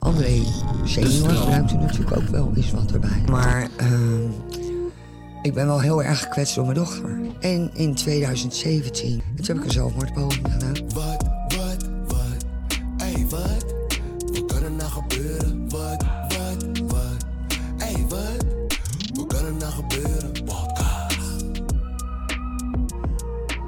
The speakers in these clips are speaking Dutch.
André senior gebruikt u natuurlijk ook wel eens wat erbij. Maar ehm, ik ben wel heel erg gekwetst door mijn dochter. En in 2017, toen heb ik een zelfmoordpoging gedaan. Wat, wat, wat, ey wat? Wat kan er nou gebeuren? Wat, wat, wat, ey wat? Wat kan er nou gebeuren? Podcast.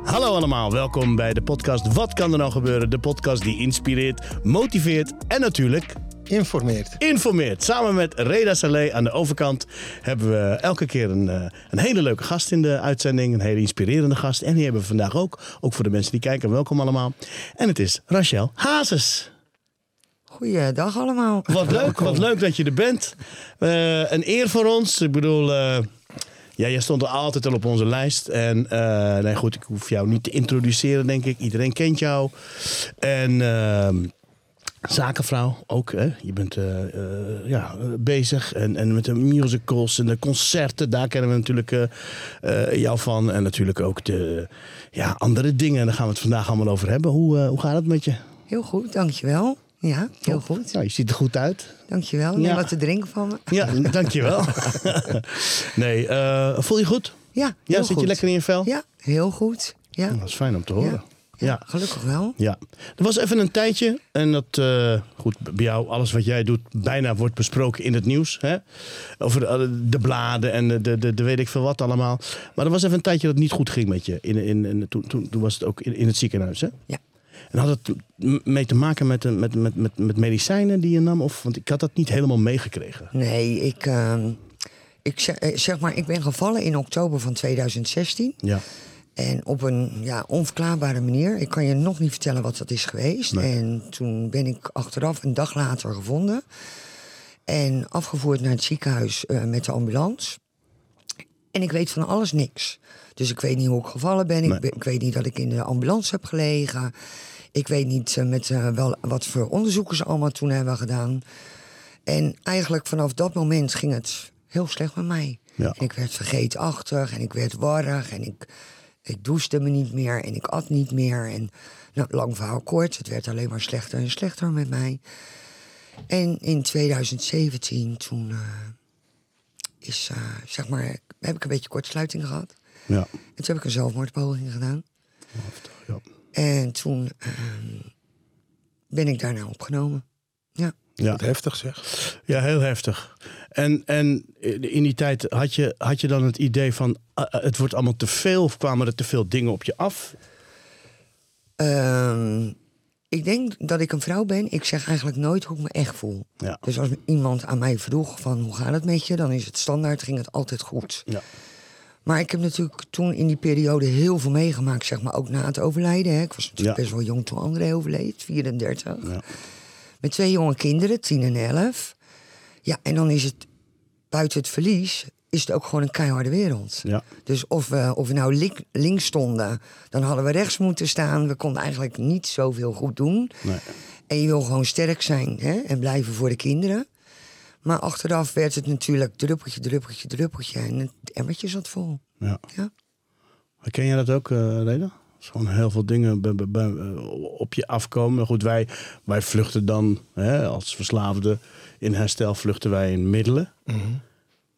Hallo allemaal, welkom bij de podcast Wat kan er nou gebeuren? De podcast die inspireert, motiveert en natuurlijk informeert. informeert. Samen met Reda Saleh aan de overkant hebben we elke keer een, eh, een hele leuke gast in de uitzending. Een hele inspirerende gast. En die hebben we vandaag ook. Ook voor de mensen die kijken, welkom allemaal. En het is Rachel Hazes. Goeiedag allemaal. Wat leuk, wat leuk dat je er bent. Eh, een eer voor ons. Ik bedoel, eh, ja, jij stond er altijd al op onze lijst. En eh, nee, goed, ik hoef jou niet te introduceren, denk ik. Iedereen kent jou. En ehm, zakenvrouw ook. Hè? Je bent eh, eh, ja, bezig. En, en met de musicals en de concerten. Daar kennen we natuurlijk eh, jou van. En natuurlijk ook de ja, andere dingen. En daar gaan we het vandaag allemaal over hebben. Hoe, hoe gaat het met je? Heel goed, dankjewel. Ja, heel goed. Ja, je ziet er goed uit. Dankjewel. Neem Ja. wat te drinken van me. Ja, dankjewel. nee, voel je goed? Ja, Ja, zit je lekker in je vel? Ja, heel goed. Ja, Dat is fijn om te horen. ja. Ja. gelukkig wel. Ja, er was even een tijdje en dat, eh, goed, bij jou, alles wat jij doet, bijna wordt besproken in het nieuws. Hè? Over de, de bladen en de, de, de, weet ik veel wat allemaal. Maar er was even een tijdje dat het niet goed ging met je. In, in, in, toen, toen, toen was het ook in, in het ziekenhuis, hè? Ja. En had het mee te maken met, eh, met, met, met, met medicijnen die je nam? Of, want ik had dat niet helemaal meegekregen. Nee, ik, ehm, ik zeg, eh, zeg maar, ik ben gevallen in oktober van 2016. Ja, En op een ja, onverklaarbare manier. Ik kan je nog niet vertellen wat dat is geweest. Nee. En toen ben ik achteraf een dag later gevonden. En afgevoerd naar het ziekenhuis eh, met de ambulance. En ik weet van alles niks. Dus ik weet niet hoe ik gevallen ben. Nee. Ik, ben- ik weet niet dat ik in de ambulance heb gelegen. Ik weet niet eh, met, eh, wel, wat voor onderzoeken ze allemaal toen hebben gedaan. En eigenlijk vanaf dat moment ging het heel slecht met mij. Ja. En ik werd vergeetachtig en ik werd warrig en ik, ik douchte me niet meer en ik at niet meer. En nou, lang verhaal kort, het werd alleen maar slechter en slechter met mij. En in 2017, toen eh, is, eh, zeg maar, heb ik een beetje kortsluiting gehad. ja. En toen heb ik een zelfmoordpoging gedaan. ja. En toen ehm, ben ik daarna opgenomen. Ja. ja. Wat heftig zeg. Ja, heel heftig. En, en in die tijd had je, had je dan het idee van eh, eh, het wordt allemaal te veel of kwamen er te veel dingen op je af? Ehm, ik denk dat ik een vrouw ben. Ik zeg eigenlijk nooit hoe ik me echt voel. Ja. Dus als iemand aan mij vroeg van hoe gaat het met je, dan is het standaard, ging het altijd goed. Ja. Maar ik heb natuurlijk toen in die periode heel veel meegemaakt, zeg maar ook na het overlijden. Hè. Ik was natuurlijk Ja. best wel jong toen André overleed, 34. Ja. Met twee jonge kinderen, 10 en 11. Ja, en dan is het buiten het verlies, is het ook gewoon een keiharde wereld. Ja. Dus of we, of we nou link- links stonden, dan hadden we rechts moeten staan. We konden eigenlijk niet zoveel goed doen. Nee. En je wil gewoon sterk zijn hè? en blijven voor de kinderen. Maar achteraf werd het natuurlijk druppeltje, druppeltje, druppeltje. En het emmertje zat vol. Ja. Ja. Ken je dat ook, uh, Reda? Als gewoon heel veel dingen eh, op je afkomen. Goed, wij, wij vluchten dan hè, als verslaafden in herstel vluchten wij in middelen.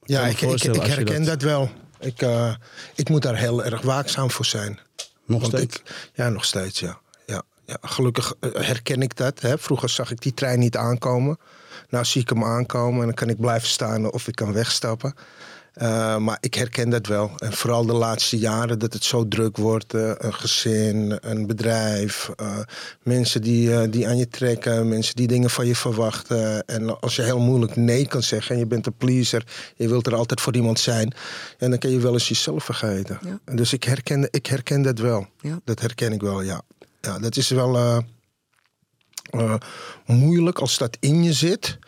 Ja, me ik, ik, herken dat- dat... wel. Ik, eh, ik moet daar heel erg waakzaam voor zijn. Nog Want steeds? Ik, ja, nog steeds, ja. ja, ja gelukkig eh, herken ik dat. Hè. Vroeger zag ik die trein niet aankomen. Nou zie ik hem aankomen en dan kan ik blijven staan of ik kan wegstappen. Eh, maar ik herken dat wel. En vooral de laatste jaren dat het zo druk wordt. eh, een gezin, een bedrijf. eh, mensen die, die aan je trekken. Mensen die dingen van je verwachten. En als je heel moeilijk nee kan zeggen. En je bent een pleaser. Je wilt er altijd voor iemand zijn. En dan kan je wel eens jezelf vergeten. Ja. En Dus ik herken, ik herken dat wel. Ja. Dat herken ik wel, ja. Ja, dat is wel... moeilijk als dat in je zit,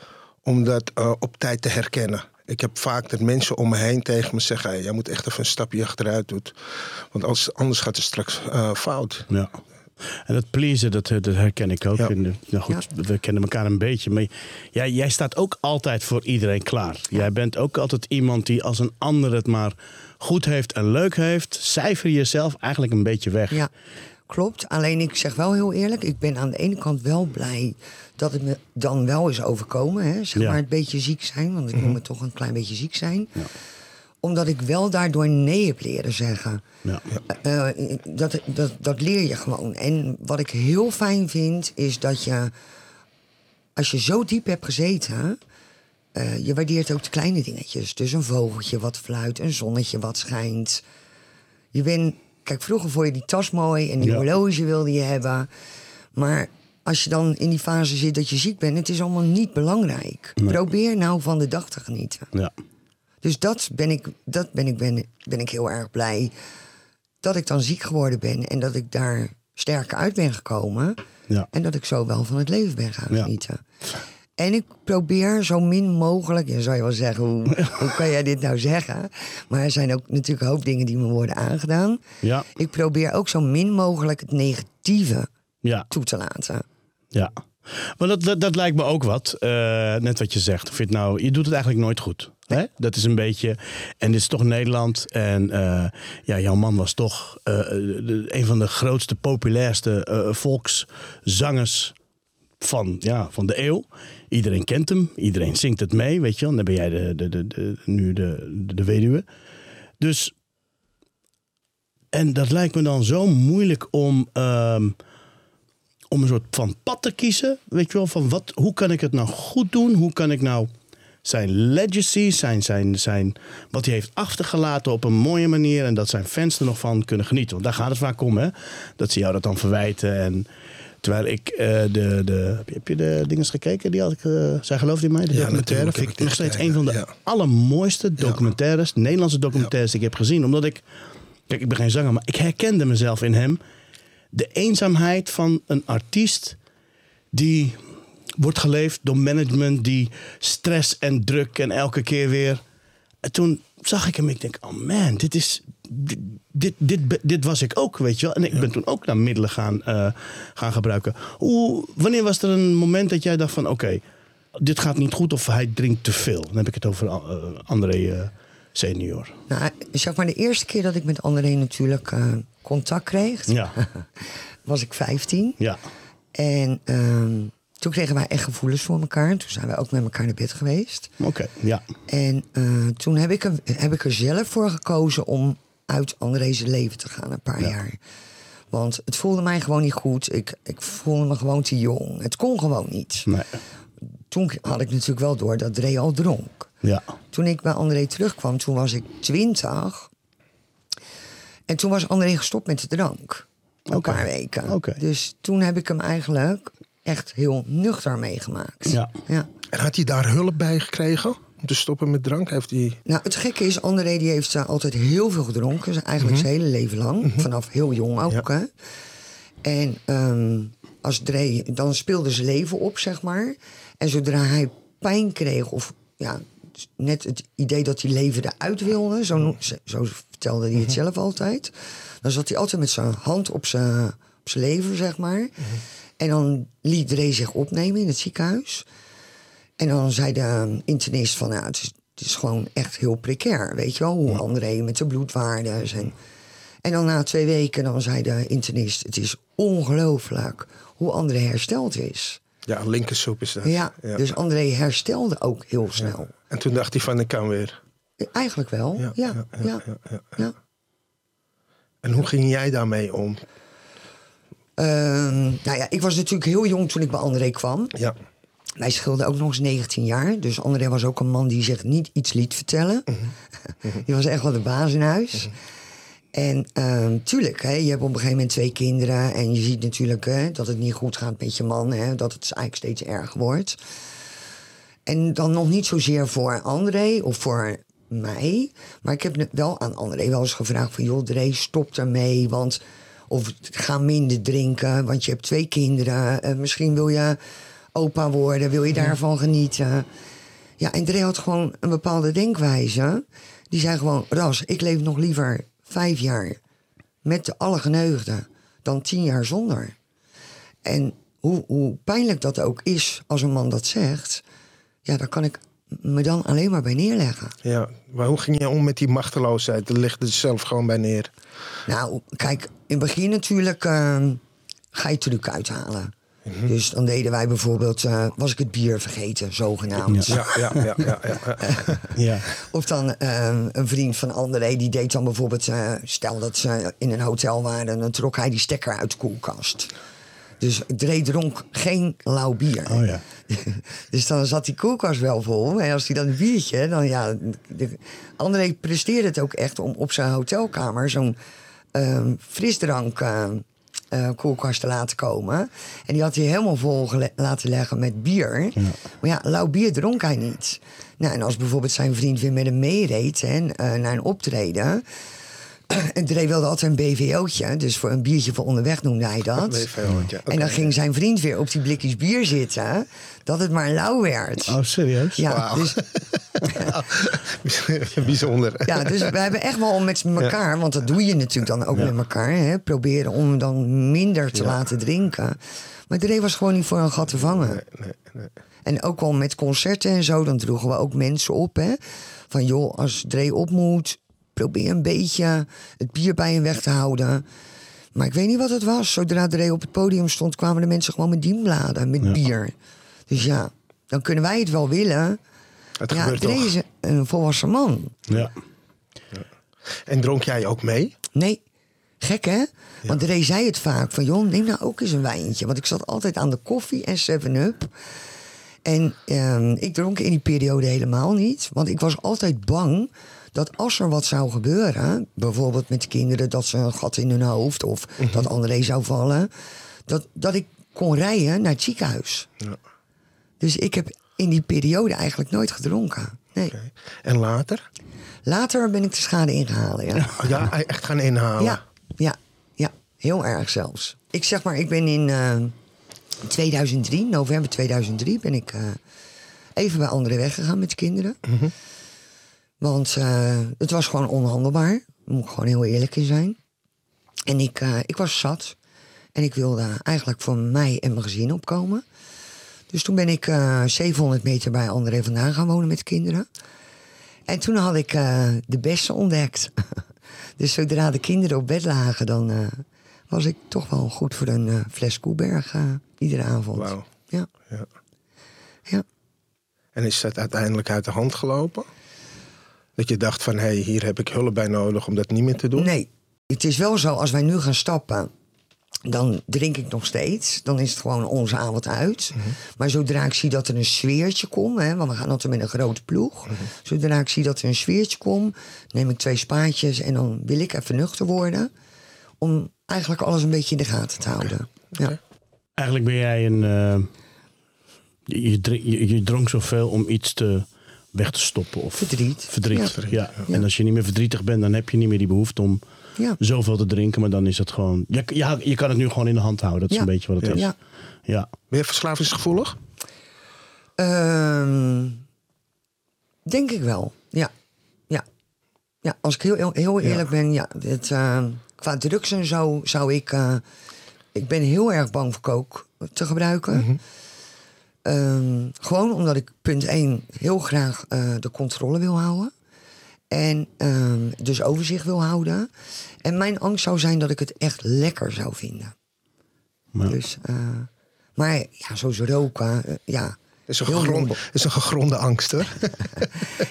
om dat op tijd te herkennen. Ik heb vaak dat mensen om me heen tegen me zeggen: hey, jij moet echt even een stapje achteruit doen. Want als, anders gaat het straks eh, fout. Ja. En dat pleasen, dat, dat herken ik ook. Ja. En, eh, nou goed, we kennen elkaar een beetje. Maar jij, jij staat ook altijd voor iedereen klaar. Jij bent ook altijd iemand die als een ander het maar goed heeft en leuk heeft... cijfer je jezelf eigenlijk een beetje weg. Ja, klopt. Alleen ik zeg wel heel eerlijk, ik ben aan de ene kant wel blij dat het me dan wel is overkomen. Hè? Zeg Ja. Maar het beetje ziek zijn, want ik noem het toch een klein beetje ziek zijn. Omdat ik wel daardoor nee heb leren zeggen. Ja. Eh, dat, dat, dat leer je gewoon. En wat ik heel fijn vind, is dat je, als je zo diep hebt gezeten, eh, je waardeert ook de kleine dingetjes. Dus een vogeltje wat fluit, een zonnetje wat schijnt. Je bent, kijk, vroeger vond je die tas mooi en die Ja. horloge wilde je hebben. Maar als je dan in die fase zit dat je ziek bent, het is allemaal niet belangrijk. Probeer nou van de dag te genieten. Ja. Dus dat ben ik, dat ben ik, ben, ben ik heel erg blij. Dat ik dan ziek geworden ben en dat ik daar sterker uit ben gekomen. Ja. En dat ik zo wel van het leven ben gaan Ja. En ik probeer zo min mogelijk, en zou je wel zeggen, hoe, hoe kan jij dit nou zeggen? Maar er zijn ook natuurlijk een hoop dingen die me worden aangedaan. Ja. Ik probeer ook zo min mogelijk het negatieve Ja. toe te laten. Ja. Maar dat, dat, dat lijkt me ook wat. Eh, net wat je zegt. Of je, het nou, je doet het eigenlijk nooit goed. Hè? Dat is een beetje. En dit is toch Nederland. En eh, ja, jouw man was toch eh, de- een van de grootste, populairste volkszangers van, ja, van de eeuw. Iedereen kent hem. Iedereen zingt het mee. Weet je wel. Dan ben jij de, de, de, de, nu de, de, weduwe. Dus. En dat lijkt me dan zo moeilijk om. ehm, om een soort van pad te kiezen. Weet je wel, van wat, hoe kan ik het nou goed doen? Hoe kan ik nou zijn legacy, zijn, zijn, zijn, wat hij heeft achtergelaten op een mooie manier... en dat zijn fans er nog van kunnen genieten. Want daar gaat het vaak om, hè? Dat ze jou dat dan verwijten. En terwijl ik eh, de, de... heb je- de dingen gekeken? Die had ik, eh, zij gelooft in mij, de Ja, documentaire. Vind ik nog steeds een van de ja. allermooiste documentaires... Nederlandse documentaires die ik heb gezien. Omdat ik... Kijk, ik ben geen zanger, maar ik herkende mezelf in hem de eenzaamheid van een artiest die wordt geleefd door management die stress en druk en elke keer weer. En toen zag ik hem, ik denk, oh man, dit is. Dit, dit, dit, dit was ik ook, weet je wel. En ik ben toen ook naar middelen gaan, eh, gaan gebruiken. Hoe, wanneer was er een moment dat jij dacht van, oké, dit gaat niet goed of hij drinkt te veel? Dan heb ik het over eh, André eh, senior. Nou, zeg maar de eerste keer dat ik met André natuurlijk eh, contact kreeg, Ja, was ik 15. ja, En ehm, toen kregen wij echt gevoelens voor elkaar. Toen zijn wij ook met elkaar naar bed geweest. oké, ja. En eh, toen heb ik, er, heb ik er zelf voor gekozen om uit André's leven te gaan een paar jaar. Want het voelde mij gewoon niet goed. Ik, ik voelde me gewoon te jong. Het kon gewoon niet. Nee. Toen had ik natuurlijk wel door dat Dre al dronk. Ja, Toen ik bij André terugkwam, toen was ik twintig. En toen was André gestopt met de drank. Een Oké. paar weken. Dus toen heb ik hem eigenlijk echt heel nuchter meegemaakt. Ja. ja. En had hij daar hulp bij gekregen om te stoppen met drank? Heeft hij... Nou, het gekke is, André die heeft eh, altijd heel veel gedronken. z- Eigenlijk zijn hele leven lang. Vanaf heel jong ook. Hè? En ehm, als Dre, dan speelde zijn leven op, zeg maar. En zodra hij pijn kreeg, of ja, net het idee dat hij leven eruit wilde, zo, noem- zo vertelde hij het zelf altijd. Dan zat hij altijd met zijn hand op zijn, op zijn lever, zeg maar. En dan liet Dre zich opnemen in het ziekenhuis. En dan zei de um, internist van, ja, het is, het is gewoon echt heel precair, weet je wel. Hoe André met de bloedwaardes. En, en dan na twee weken, dan zei de internist, het is ongelooflijk hoe André hersteld is. Ja, linkersoep is dat. Ja, dus André herstelde ook heel snel. En toen dacht hij van, ik kan weer. Eigenlijk wel, ja. ja, ja, ja, ja. En hoe ging jij daarmee om? Ehm, nou ja, ik was natuurlijk heel jong toen ik bij André kwam. Ja. Wij scheelden ook nog eens 19 jaar. Dus André was ook een man die zich niet iets liet vertellen. die was echt wel de baas in huis. En ehm, tuurlijk, hè, je hebt op een gegeven moment twee kinderen. En je ziet natuurlijk hè, dat het niet goed gaat met je man. Hè, dat het eigenlijk steeds erger wordt. En dan nog niet zozeer voor André of voor mij. Maar ik heb wel aan André wel eens gevraagd van... joh, Dre, stop ermee. Want Of ga minder drinken, want je hebt twee kinderen. Eh, misschien wil je opa worden, wil je daarvan genieten. Ja, en Dre had gewoon een bepaalde denkwijze. Die zei gewoon, Ras, ik leef nog liever vijf jaar met alle geneugden dan tien jaar zonder. En hoe, hoe pijnlijk dat ook is als een man dat zegt, ja, daar kan ik me dan alleen maar bij neerleggen. Ja, maar hoe ging je om met die machteloosheid? Dat ligt er zelf gewoon bij neer. Nou, kijk, in het begin natuurlijk ehm, ga je truc uithalen. Dus dan deden wij bijvoorbeeld, eh, was ik het bier vergeten, zogenaamd. Ja, ja, ja, ja. ja, ja. Ja. Of dan ehm, een vriend van André, die deed dan bijvoorbeeld, eh, stel dat ze in een hotel waren, dan trok hij die stekker uit de koelkast. Dus Dre dronk geen lauw bier. Oh ja. Dus dan zat die koelkast wel vol. En als hij dan een biertje, dan ja. De, André presteerde het ook echt om op zijn hotelkamer zo'n ehm, frisdrank eh, eh, koelkast te laten komen. En die had hij helemaal vol laten leggen met bier. Maar ja, lauw bier dronk hij niet. Nou, en als bijvoorbeeld zijn vriend weer met hem meereed hè, eh, naar een optreden. En Dre wilde altijd een BVO'tje, dus voor een biertje voor onderweg noemde hij dat. BVO'tje. En dan ging zijn vriend weer op die blikjes bier zitten, dat het maar lauw werd. Oh, serieus? ja, dus, Bijzonder. ja, dus we hebben echt wel met elkaar, want dat doe je natuurlijk dan ook Ja. met elkaar, hè, proberen om hem dan minder te laten drinken. Maar Dre was gewoon niet voor een gat te vangen. Nee, nee. En ook wel met concerten en zo, dan droegen we ook mensen op. Hè? Van joh, als Dre op moet, probeer een beetje het bier bij hem weg te houden. Maar ik weet niet wat het was. Zodra Dre op het podium stond, kwamen de mensen gewoon met dienbladen, met bier. Dus ja, dan kunnen wij het wel willen. Het ja, gebeurt Dre toch. is een- een volwassen man. Ja. En dronk jij ook mee? Nee, gek hè? Want Dre zei het vaak van, joh, neem nou ook eens een wijntje. Want ik zat altijd aan de koffie en 7-Up. En ehm, ik dronk in die periode helemaal niet. Want ik was altijd bang dat als er wat zou gebeuren... bijvoorbeeld met de kinderen dat ze een gat in hun hoofd... of dat André zou vallen... Dat, dat ik kon rijden naar het ziekenhuis. Ja. Dus ik heb in die periode eigenlijk nooit gedronken. Nee. En later? Later ben ik de schade ingehaald, ja. Ja, echt gaan inhalen. Ja, ja, ja, heel erg zelfs. Ik zeg maar, ik ben in eh, 2003, november 2003, ben ik eh, even bij anderen weggegaan met de kinderen. Want eh, het was gewoon onhandelbaar. Daar moet ik gewoon heel eerlijk in zijn. En ik, eh, ik was zat. En ik wilde eigenlijk voor mij en mijn gezin opkomen. Dus toen ben ik eh 700 meter bij André vandaan gaan wonen met de kinderen. En toen had ik de bessen ontdekt. dus zodra de kinderen op bed lagen, dan was ik toch wel goed voor een fles Koeberg iedere avond. Wauw. Ja. Ja. ja. En is dat uiteindelijk uit de hand gelopen? Dat je dacht van, hé, hey, hier heb ik hulp bij nodig om dat niet meer te doen? Nee, het is wel zo, als wij nu gaan stappen, dan drink ik nog steeds. Dan is het gewoon onze avond uit. Maar zodra ik zie dat er een sfeertje komt, hè, want we gaan altijd met een grote ploeg. Zodra ik zie dat er een sfeertje komt, neem ik twee spaatjes en dan wil ik even nuchter worden. Om eigenlijk alles een beetje in de gaten te houden. Ja. Eigenlijk ben jij een... eh, je, je, je dronk zoveel om iets te, weg te stoppen. Of Verdriet. Verdriet, Ja. ja. Ja. En als je niet meer verdrietig bent, dan heb je niet meer die behoefte om Ja. zoveel te drinken. Maar dan is het gewoon... Je, je, je kan het nu gewoon in de hand houden. Dat is Ja. een beetje wat het is. Ja. ja. Ben je verslavingsgevoelig? Ehm, denk ik wel, ja. Ja, ja als ik heel, heel, eerlijk ben, ja. Het, ehm, qua drugs en zo zou ik... eh, ik ben heel erg bang voor kook te gebruiken. Ehm, gewoon omdat ik, punt 1, heel graag eh, de controle wil houden. En ehm, dus overzicht wil houden. En mijn angst zou zijn dat ik het echt lekker zou vinden. Maar, Dus, eh, maar ja, zoals roken, eh, ja. is een, gegronde, is een gegronde angst, hoor.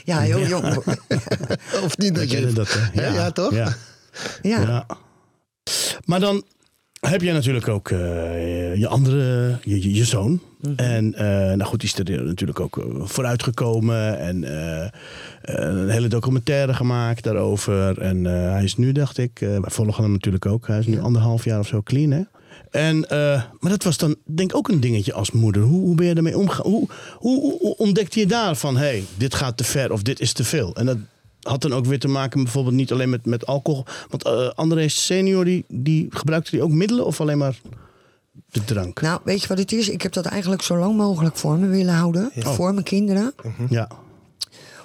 Ja, heel jong. of niet? Dat kennen je, dat, hè? Ja, ja, toch? Ja. Ja. Ja. Maar dan heb jij natuurlijk ook eh, je andere, je, je, je zoon. Mhm. En eh, nou goed, die is er natuurlijk ook eh, vooruitgekomen. En eh, eh, een hele documentaire gemaakt daarover. En eh, hij is nu, dacht ik, eh, wij volgen hem natuurlijk ook. Hij is nu anderhalf jaar of zo clean, hè? En, eh, maar dat was dan denk ik ook een dingetje als moeder. Hoe, hoe ben je ermee omgegaan? Hoe, hoe, hoe ontdekte je daar van, hé, hey, dit gaat te ver of dit is te veel? En dat, had dan ook weer te maken bijvoorbeeld niet alleen met, met alcohol. Want eh André senior, die, die gebruikte die ook middelen of alleen maar de drank? Nou, weet je wat het is? Ik heb dat eigenlijk zo lang mogelijk voor me willen houden. Voor mijn kinderen. Ja,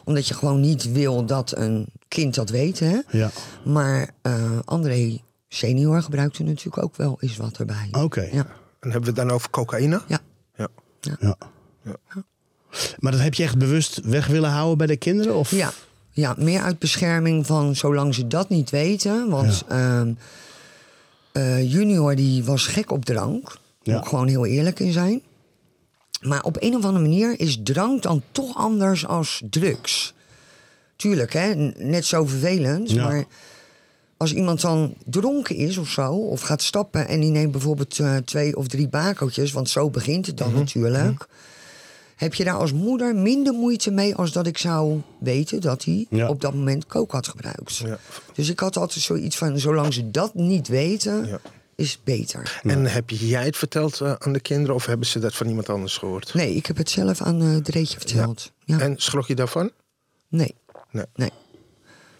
Omdat je gewoon niet wil dat een kind dat weet. Hè? ja. Maar eh, André senior gebruikte natuurlijk ook wel eens wat erbij. Oké. Ja. En hebben we het dan over cocaïne? Ja. Ja. Ja. Maar dat heb je echt bewust weg willen houden bij de kinderen? Of? Ja. Ja, meer uit bescherming van zolang ze dat niet weten. Want ehm, eh, junior die was gek op drank. Moet Ja. ik gewoon heel eerlijk in zijn. Maar op een of andere manier is drank dan toch anders als drugs. Tuurlijk, hè? net zo vervelend. Ja. Maar als iemand dan dronken is of zo, of gaat stappen en die neemt bijvoorbeeld eh, twee of drie bakeltjes, want zo begint het dan natuurlijk. Heb je daar als moeder minder moeite mee als dat ik zou weten dat hij Ja. op dat moment kook had gebruikt. Ja. Dus ik had altijd zoiets van: zolang ze dat niet weten, Ja. is het beter. En heb jij het verteld eh, aan de kinderen of hebben ze dat van iemand anders gehoord? Nee, ik heb het zelf aan eh Dreetje verteld. Ja. En schrok je daarvan? Nee. Nee. nee.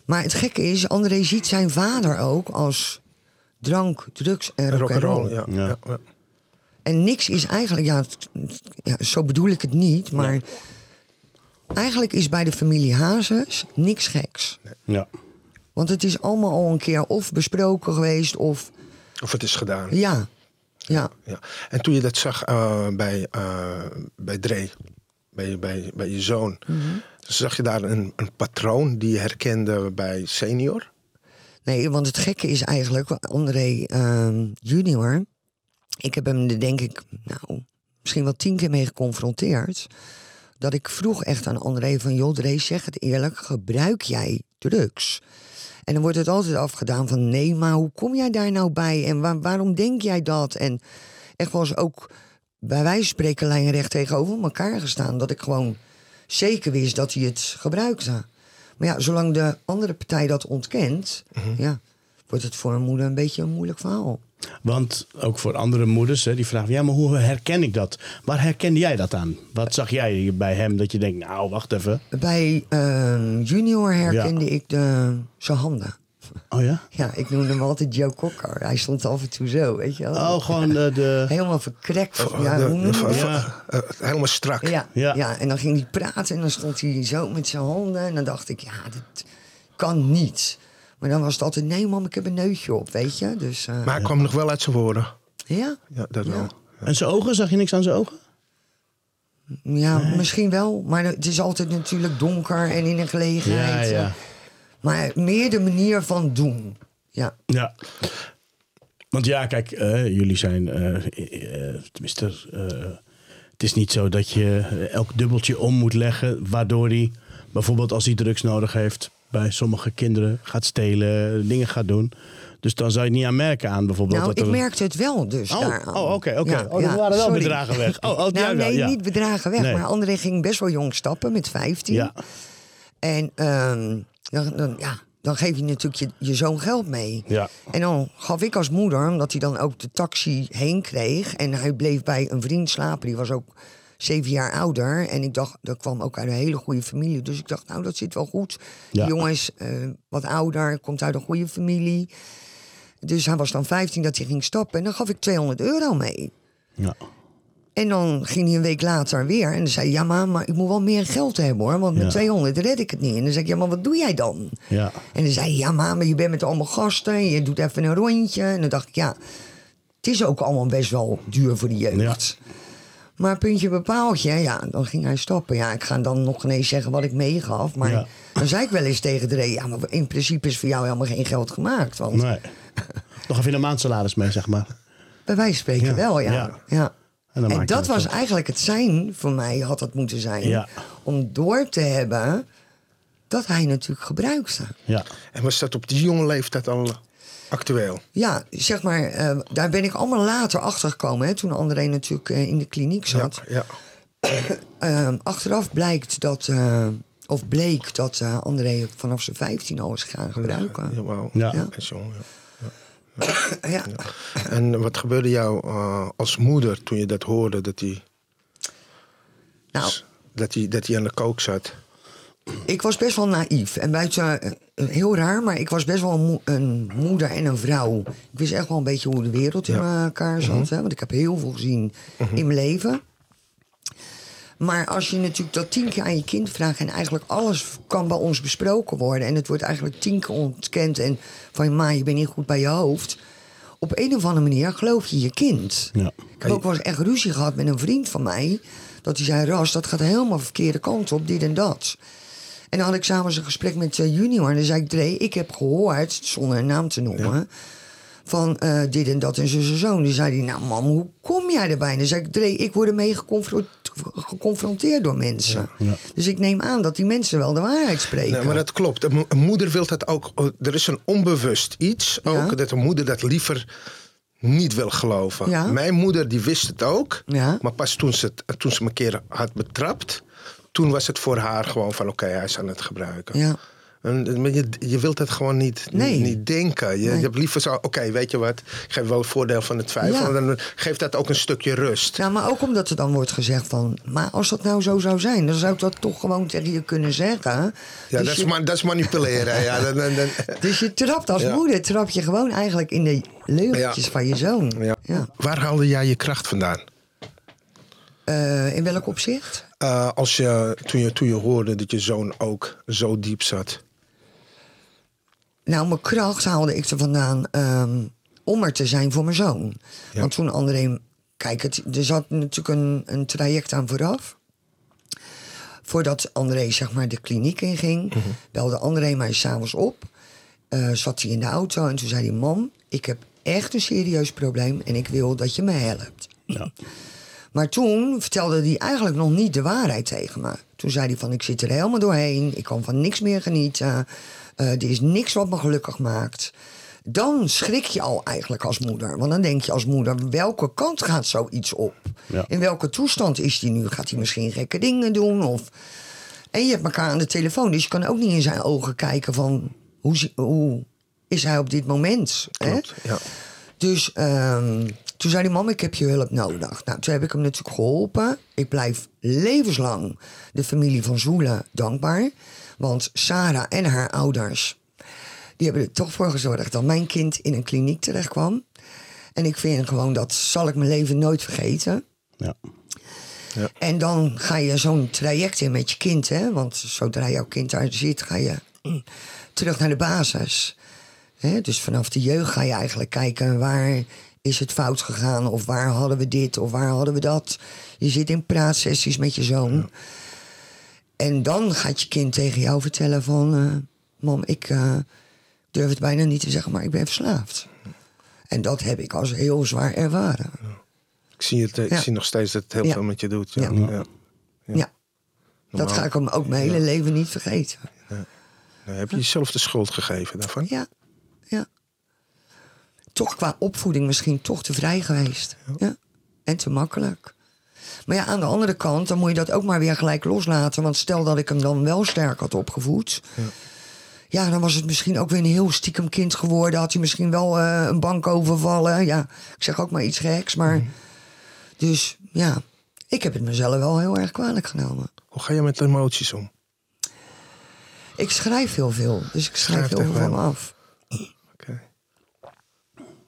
Maar het gekke is, André ziet zijn vader ook als drank, drugs en Rock and rock'n'roll. roll, ja. Ja. En niks is eigenlijk, ja, zo bedoel ik het niet, maar eigenlijk is bij de familie Hazes niks geks. Ja. Want het is allemaal al een keer of besproken geweest of Of het is gedaan. ja, ja. Ja. En toen je dat zag eh, bij, eh bij Dre, bij, bij, bij je zoon, Mhm. zag je daar een, een patroon die je herkende bij senior? Nee, want het gekke is eigenlijk, André ehm, junior, ik heb hem er denk ik, nou, misschien wel tien keer mee geconfronteerd. Dat ik vroeg echt aan André van, joh Dre, zeg het eerlijk, gebruik jij drugs? En dan wordt het altijd afgedaan van, nee, maar hoe kom jij daar nou bij? En waar- waarom denk jij dat? En echt was ook bij wijze van spreken lijnrecht tegenover elkaar gestaan. Dat ik gewoon zeker wist dat hij het gebruikte. Maar ja, zolang de andere partij dat ontkent, ja, wordt het voor een moeder een beetje een moeilijk verhaal. Want ook voor andere moeders, hè, die vragen: ja, maar hoe herken ik dat? Waar herkende jij dat aan? Wat zag jij bij hem dat je denkt: nou, wacht even. Bij ehm, junior herkende ik de, zijn handen. Oh ja? Ja, ik noemde hem altijd Joe Cocker. Hij stond af en toe zo, weet je wel. Oh, gewoon de. de Helemaal verkrekt. Ja, De- hoe noem je de- dat? Ja. eh, helemaal strak. Ja, Ja. ja. en dan ging hij praten en dan stond hij zo met zijn handen. En dan dacht ik, ja, dit kan niet. Maar dan was het altijd, nee mam, ik heb een neusje op, weet je. Dus eh, Maar hij kwam nog wel uit zijn woorden. ja, Ja, dat wel. En zijn ogen, zag je niks aan zijn ogen? ja misschien wel. Maar het is altijd natuurlijk donker en in een gelegenheid. Ja, ja. Maar meer de manier van doen. Ja, Ja. Want ja, kijk, eh, jullie zijn, eh, eh, tenminste, eh, het is niet zo dat je elk dubbeltje om moet leggen, waardoor hij bijvoorbeeld als hij drugs nodig heeft, bij sommige kinderen gaat stelen, dingen gaat doen. Dus dan zou je het niet aan merken aan bijvoorbeeld. nou, dat ik er... merkte het wel dus Oh, daaraan. oh, oké, oké. Ja, Oh, ja, waren wel sorry. bedragen weg. Oh, oh, nou, wel, nee, ja. niet bedragen weg. Nee. Maar André ging best wel jong stappen, met 15. Ja, En ehm, dan, dan, ja, dan geef je natuurlijk je, je zoon geld mee. ja. En dan gaf ik als moeder, omdat hij dan ook de taxi heen kreeg. En hij bleef bij een vriend slapen, die was ook zeven jaar ouder. En ik dacht, dat kwam ook uit een hele goede familie. Dus ik dacht, nou, dat zit wel goed. Ja. Die jongen is eh, wat ouder, komt uit een goede familie. Dus hij was dan 15 dat hij ging stappen. En dan gaf ik 200 euro mee. ja. En dan ging hij een week later weer. En dan zei hij, ja, maar, maar ik moet wel meer geld hebben hoor. Want met Ja. 200 red ik het niet. En dan zei ik, ja, maar wat doe jij dan? ja. En dan zei hij, ja, maar je bent met allemaal gasten. Je doet even een rondje. En dan dacht ik, ja, het is ook allemaal best wel duur voor de jeugd. Maar puntje bepaaltje, ja, dan ging hij stappen. Ja, ik ga dan nog ineens zeggen wat ik meegaf. Maar Ja. dan zei ik wel eens tegen de ja, maar in principe is voor jou helemaal geen geld gemaakt. Want Nee. Nog even een maandsalaris mee, zeg maar. bij wijze van spreken Ja. wel, ja. Ja. ja. En dat was op. eigenlijk het zijn voor mij, had dat moeten zijn. Ja. Om door te hebben dat hij natuurlijk gebruikte. Ja. En was dat op die jonge leeftijd al actueel? Ja, zeg maar, eh, daar ben ik allemaal later achter gekomen. Hè, toen André natuurlijk eh, in de kliniek Ja, zat. ja. Ehm, achteraf blijkt dat, eh, of bleek dat eh, André vanaf zijn 15 al is gaan gebruiken. ja, wauw. Ja. Ja. En zo, ja. Ja. En wat gebeurde jou eh, als moeder toen je dat hoorde dat hij Nou, dat hij, dat hij aan de kook zat? Ik was best wel naïef. En buiten, eh, heel raar, maar ik was best wel een, mo- een moeder en een vrouw. Ik wist echt wel een beetje hoe de wereld in elkaar zat. hè, want ik heb heel veel gezien in mijn leven. Maar als je natuurlijk dat tien keer aan je kind vraagt... en eigenlijk alles kan bij ons besproken worden... en het wordt eigenlijk tien keer ontkend... en van, ma, je bent niet goed bij je hoofd... op een of andere manier geloof je je kind. Ja. Ik heb ook wel eens echt ruzie gehad met een vriend van mij... dat hij zei, Ras, dat gaat helemaal de verkeerde kant op, dit en dat. En dan had ik samen een gesprek met eh, Junior... en dan zei ik, Dre, ik heb gehoord, zonder een naam te noemen... van eh, dit en dat en zo en zo. En toen zei hij, nou mam, hoe kom jij erbij? En dan zei ik, Dre, ik word ermee geconfro- geconfronteerd door mensen. Ja. Dus ik neem aan dat die mensen wel de waarheid spreken. Nee, maar dat klopt. Een mo- Een moeder wil dat ook. oh, Er is een onbewust iets ook Ja. dat een moeder dat liever niet wil geloven. Ja. Mijn moeder die wist het ook, Ja. maar pas toen ze, het, toen ze me een keer had betrapt, toen was het voor haar gewoon van oké, hij is aan het gebruiken. Ja. En, je, je wilt het gewoon niet, Nee. niet, niet denken. Je, Nee. je hebt liever zo, oké, weet je wat, ik geef wel het voordeel van het vijf. Ja. Dan geeft dat ook een stukje rust. Nou, maar ook omdat er dan wordt gezegd van... maar als dat nou zo zou zijn, dan zou ik dat toch gewoon tegen je kunnen zeggen. Ja, dus, dat, is je, ma- dat is manipuleren. ja, dan, dan, dan- dus je trapt als Ja. moeder, trap je gewoon eigenlijk in de leugentjes Ja. van je zoon. ja. Ja. Waar haalde jij je kracht vandaan? Eh, in welk opzicht? Eh, als je, toen, je, toen je hoorde dat je zoon ook zo diep zat. Nou, mijn kracht haalde ik er vandaan ehm, om er te zijn voor mijn zoon. Ja. Want toen André... Kijk, het, er zat natuurlijk een, een traject aan vooraf. Voordat André zeg maar de kliniek inging, belde André mij s'avonds op. Eh, zat hij in de auto en toen zei hij... Mam, ik heb echt een serieus probleem en ik wil dat je me helpt. Ja. Maar toen vertelde hij eigenlijk nog niet de waarheid tegen me. Toen zei hij van, ik zit er helemaal doorheen. Ik kan van niks meer genieten. Eh, er is niks wat me gelukkig maakt. Dan schrik je al eigenlijk als moeder. Want dan denk je als moeder, welke kant gaat zoiets op? Ja. In welke toestand is hij nu? Gaat hij misschien gekke dingen doen? Of... En je hebt elkaar aan de telefoon. Dus je kan ook niet in zijn ogen kijken van... hoe, is hij op dit moment? hè? Klopt, ja. Dus ehm, toen zei die mam, ik heb je hulp nodig. Nou, toen heb ik hem natuurlijk geholpen. Ik blijf levenslang de familie van Zoelen dankbaar. Want Sarah en haar ouders... die hebben er toch voor gezorgd dat mijn kind in een kliniek terecht kwam. En ik vind gewoon, dat zal ik mijn leven nooit vergeten. Ja. En dan ga je zo'n traject in met je kind, hè? Want zodra jouw kind daar zit, ga je terug naar de basis. Hè? Dus vanaf de jeugd ga je eigenlijk kijken waar is het fout gegaan, of waar hadden we dit, of waar hadden we dat. Je zit in praatsessies met je zoon. En dan gaat je kind tegen jou vertellen van, eh, mam, ik eh, durf het bijna niet te zeggen, maar ik ben verslaafd. En dat heb ik als heel zwaar ervaren. Ik zie, het, eh, ik Ja. zie nog steeds dat het heel Ja. veel met je doet. Ja. Ja. Ja. Ja. Dat ga ik hem ook mijn hele leven niet vergeten. Nou, heb je jezelf de schuld gegeven daarvan? Ja, ja. Toch qua opvoeding misschien toch te vrij geweest. Ja. En te makkelijk. Maar ja, aan de andere kant, dan moet je dat ook maar weer gelijk loslaten. Want stel dat ik hem dan wel sterk had opgevoed. Ja, dan was het misschien ook weer een heel stiekem kind geworden. Had hij misschien wel eh, een bank overvallen. Ja, ik zeg ook maar iets geks. Maar dus ja, ik heb het mezelf wel heel erg kwalijk genomen. Hoe ga je met emoties om? Ik schrijf heel veel, dus ik schrijf Schrijft heel veel van af.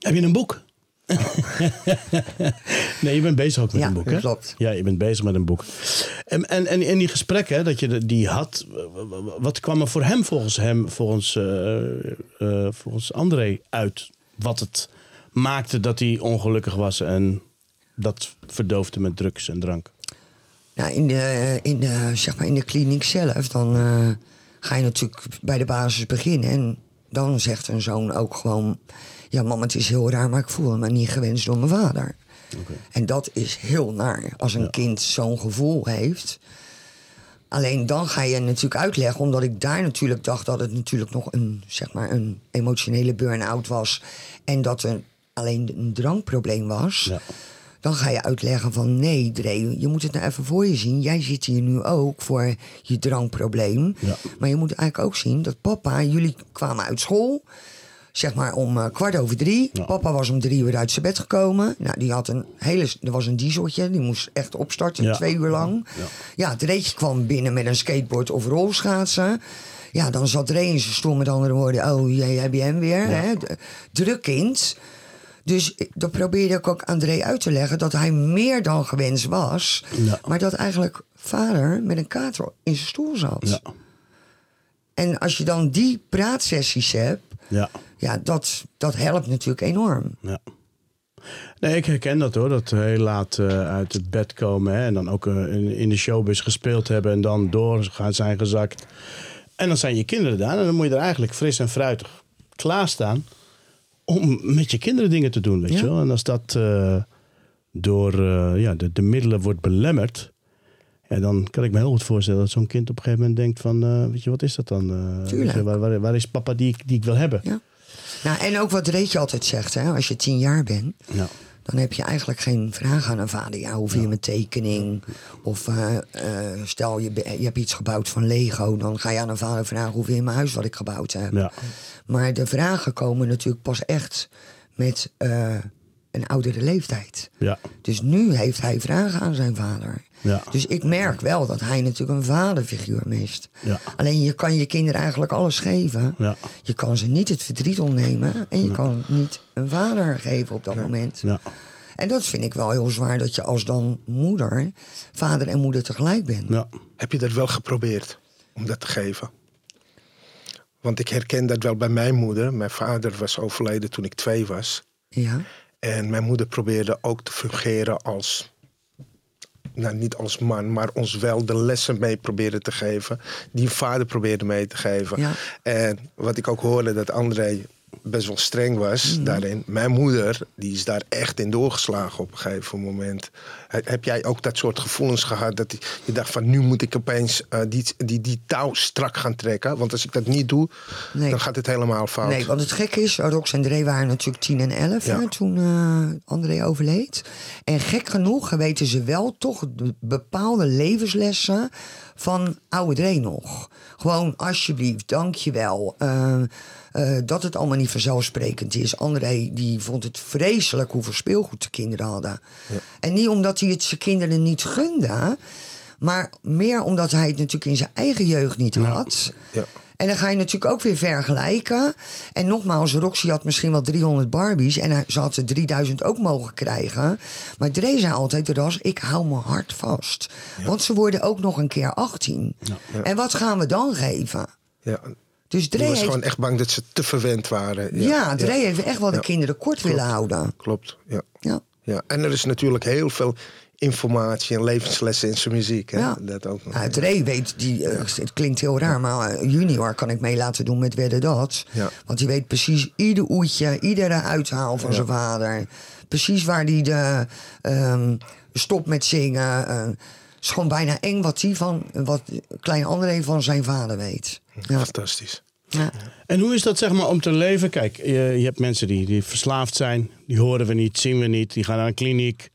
Heb je een boek? nee, je bent bezig ook met Ja, een boek, dat hè? klopt. Ja, je bent bezig met een boek. En, en, en in die gesprekken dat je die had, wat kwam er voor hem volgens hem, volgens, eh, eh, volgens André uit? Wat het maakte dat hij ongelukkig was en dat verdoofde met drugs en drank? Nou, in de, in de, zeg maar in de kliniek zelf, dan eh, ga je natuurlijk bij de basis beginnen. En dan zegt een zoon ook gewoon... Ja, mam, het is heel raar, maar ik voel me niet gewenst door mijn vader. En dat is heel naar, als een kind zo'n gevoel heeft. Alleen dan ga je natuurlijk uitleggen, omdat ik daar natuurlijk dacht dat het natuurlijk nog een, zeg maar, een emotionele burn-out was. En dat er alleen een drankprobleem was. Ja. Dan ga je uitleggen van nee, Dre, je moet het nou even voor je zien. Jij zit hier nu ook voor je drankprobleem. Ja. Maar je moet eigenlijk ook zien dat papa, jullie kwamen uit school. Zeg maar om eh, kwart over drie. Ja. Papa was om drie uur uit zijn bed gekomen. Nou, die had een hele, er was een dieseltje, die moest echt opstarten, Ja. twee uur lang. Ja. Ja, Dreetje kwam binnen met een skateboard of rolschaatsen. Ja, dan zat Dre in zijn stoel met andere woorden. Oh, jij heb je hem weer. Hè? Druk kind. Dus ik- dat probeerde ik ook aan Dre uit te leggen dat hij meer dan gewenst was. Maar dat eigenlijk vader met een kater in zijn stoel zat. Ja. En als je dan die praatsessies hebt, Ja. Ja, dat, dat helpt natuurlijk enorm. Ja. Nee, ik herken dat hoor. Dat heel laat eh, uit het bed komen. Hè, en dan ook eh, in, in de showbiz gespeeld hebben. En dan door gaan zijn gezakt. En dan zijn je kinderen daar. En dan moet je er eigenlijk fris en fruitig klaarstaan. Om met je kinderen dingen te doen, weet Ja. je wel. En als dat eh, door ja, de, de middelen wordt belemmerd. Ja, dan kan ik me heel goed voorstellen dat zo'n kind op een gegeven moment denkt van... weet je, wat is dat dan? Tuurlijk. je, waar, waar, waar is papa die ik, die ik wil hebben? Ja. Nou, en ook wat Reetje altijd zegt, hè, als je tien jaar bent, Ja. dan heb je eigenlijk geen vraag aan een vader. Ja, hoe vind je mijn tekening? Of eh, eh, stel je, je hebt iets gebouwd van Lego, dan ga je aan een vader vragen hoe vind je mijn huis wat ik gebouwd heb. Ja. Maar de vragen komen natuurlijk pas echt met eh, een oudere leeftijd. Ja. Dus nu heeft hij vragen aan zijn vader. Ja. Dus ik merk wel dat hij natuurlijk een vaderfiguur mist. Ja. Alleen je kan je kinderen eigenlijk alles geven. Ja. Je kan ze niet het verdriet ontnemen. En je kan niet een vader geven op dat moment. Ja. En dat vind ik wel heel zwaar dat je als dan moeder, vader en moeder tegelijk bent. Ja. Heb je dat wel geprobeerd om dat te geven? Want ik herken dat wel bij mijn moeder. Mijn vader was overleden toen ik twee was. Ja. En mijn moeder probeerde ook te fungeren als. Nou, niet als man, maar ons wel de lessen mee probeerde te geven. Die vader probeerde mee te geven. Ja. En wat ik ook hoorde, dat André best wel streng was Mhm. daarin. Mijn moeder, die is daar echt in doorgeslagen op een gegeven moment. He- Heb jij ook dat soort gevoelens gehad? Dat je dacht van, nu moet ik opeens eh, die, die, die touw strak gaan trekken. Want als ik dat niet doe, Nee. dan gaat het helemaal fout. Nee, want het gekke is, Rox en Dre waren natuurlijk 10 en 11 Ja. hè, toen eh, André overleed. En gek genoeg weten ze wel toch de bepaalde levenslessen van oude Dre nog. Gewoon alsjeblieft, dankjewel. eh eh dat het allemaal niet vanzelfsprekend is. André die vond het vreselijk hoeveel speelgoed de kinderen hadden. En niet omdat hij het zijn kinderen niet gunde... maar meer omdat hij het natuurlijk in zijn eigen jeugd niet had... Ja. En dan ga je natuurlijk ook weer vergelijken. En nogmaals, Roxy had misschien wel 300 Barbies. En ze had er 3000 ook mogen krijgen. Maar Dre zei altijd, Ras, ik hou mijn hart vast. Want ze worden ook nog een keer 18. En wat gaan we dan geven? Ja. Dus Dre was heeft, gewoon echt bang dat ze te verwend waren. ja, Dre heeft echt wel de Ja. kinderen kort willen houden. Klopt, ja. Ja. Ja. En er is natuurlijk heel veel informatie en levenslessen in zijn muziek. Hè? Ja. Dat ook nog. Nou, Dre weet, die, eh, het klinkt heel raar, maar eh, junior kan ik mee laten doen met Wedden Dat. Ja. Want die weet precies ieder oetje, iedere uithaal van zijn vader. Precies waar hij de ehm, stop met zingen. eh, het is gewoon bijna eng wat hij van, wat klein André van zijn vader weet. Ja. Fantastisch. En hoe is dat zeg maar om te leven? Kijk, je, je hebt mensen die, die verslaafd zijn. Die horen we niet, zien we niet. Die gaan naar een kliniek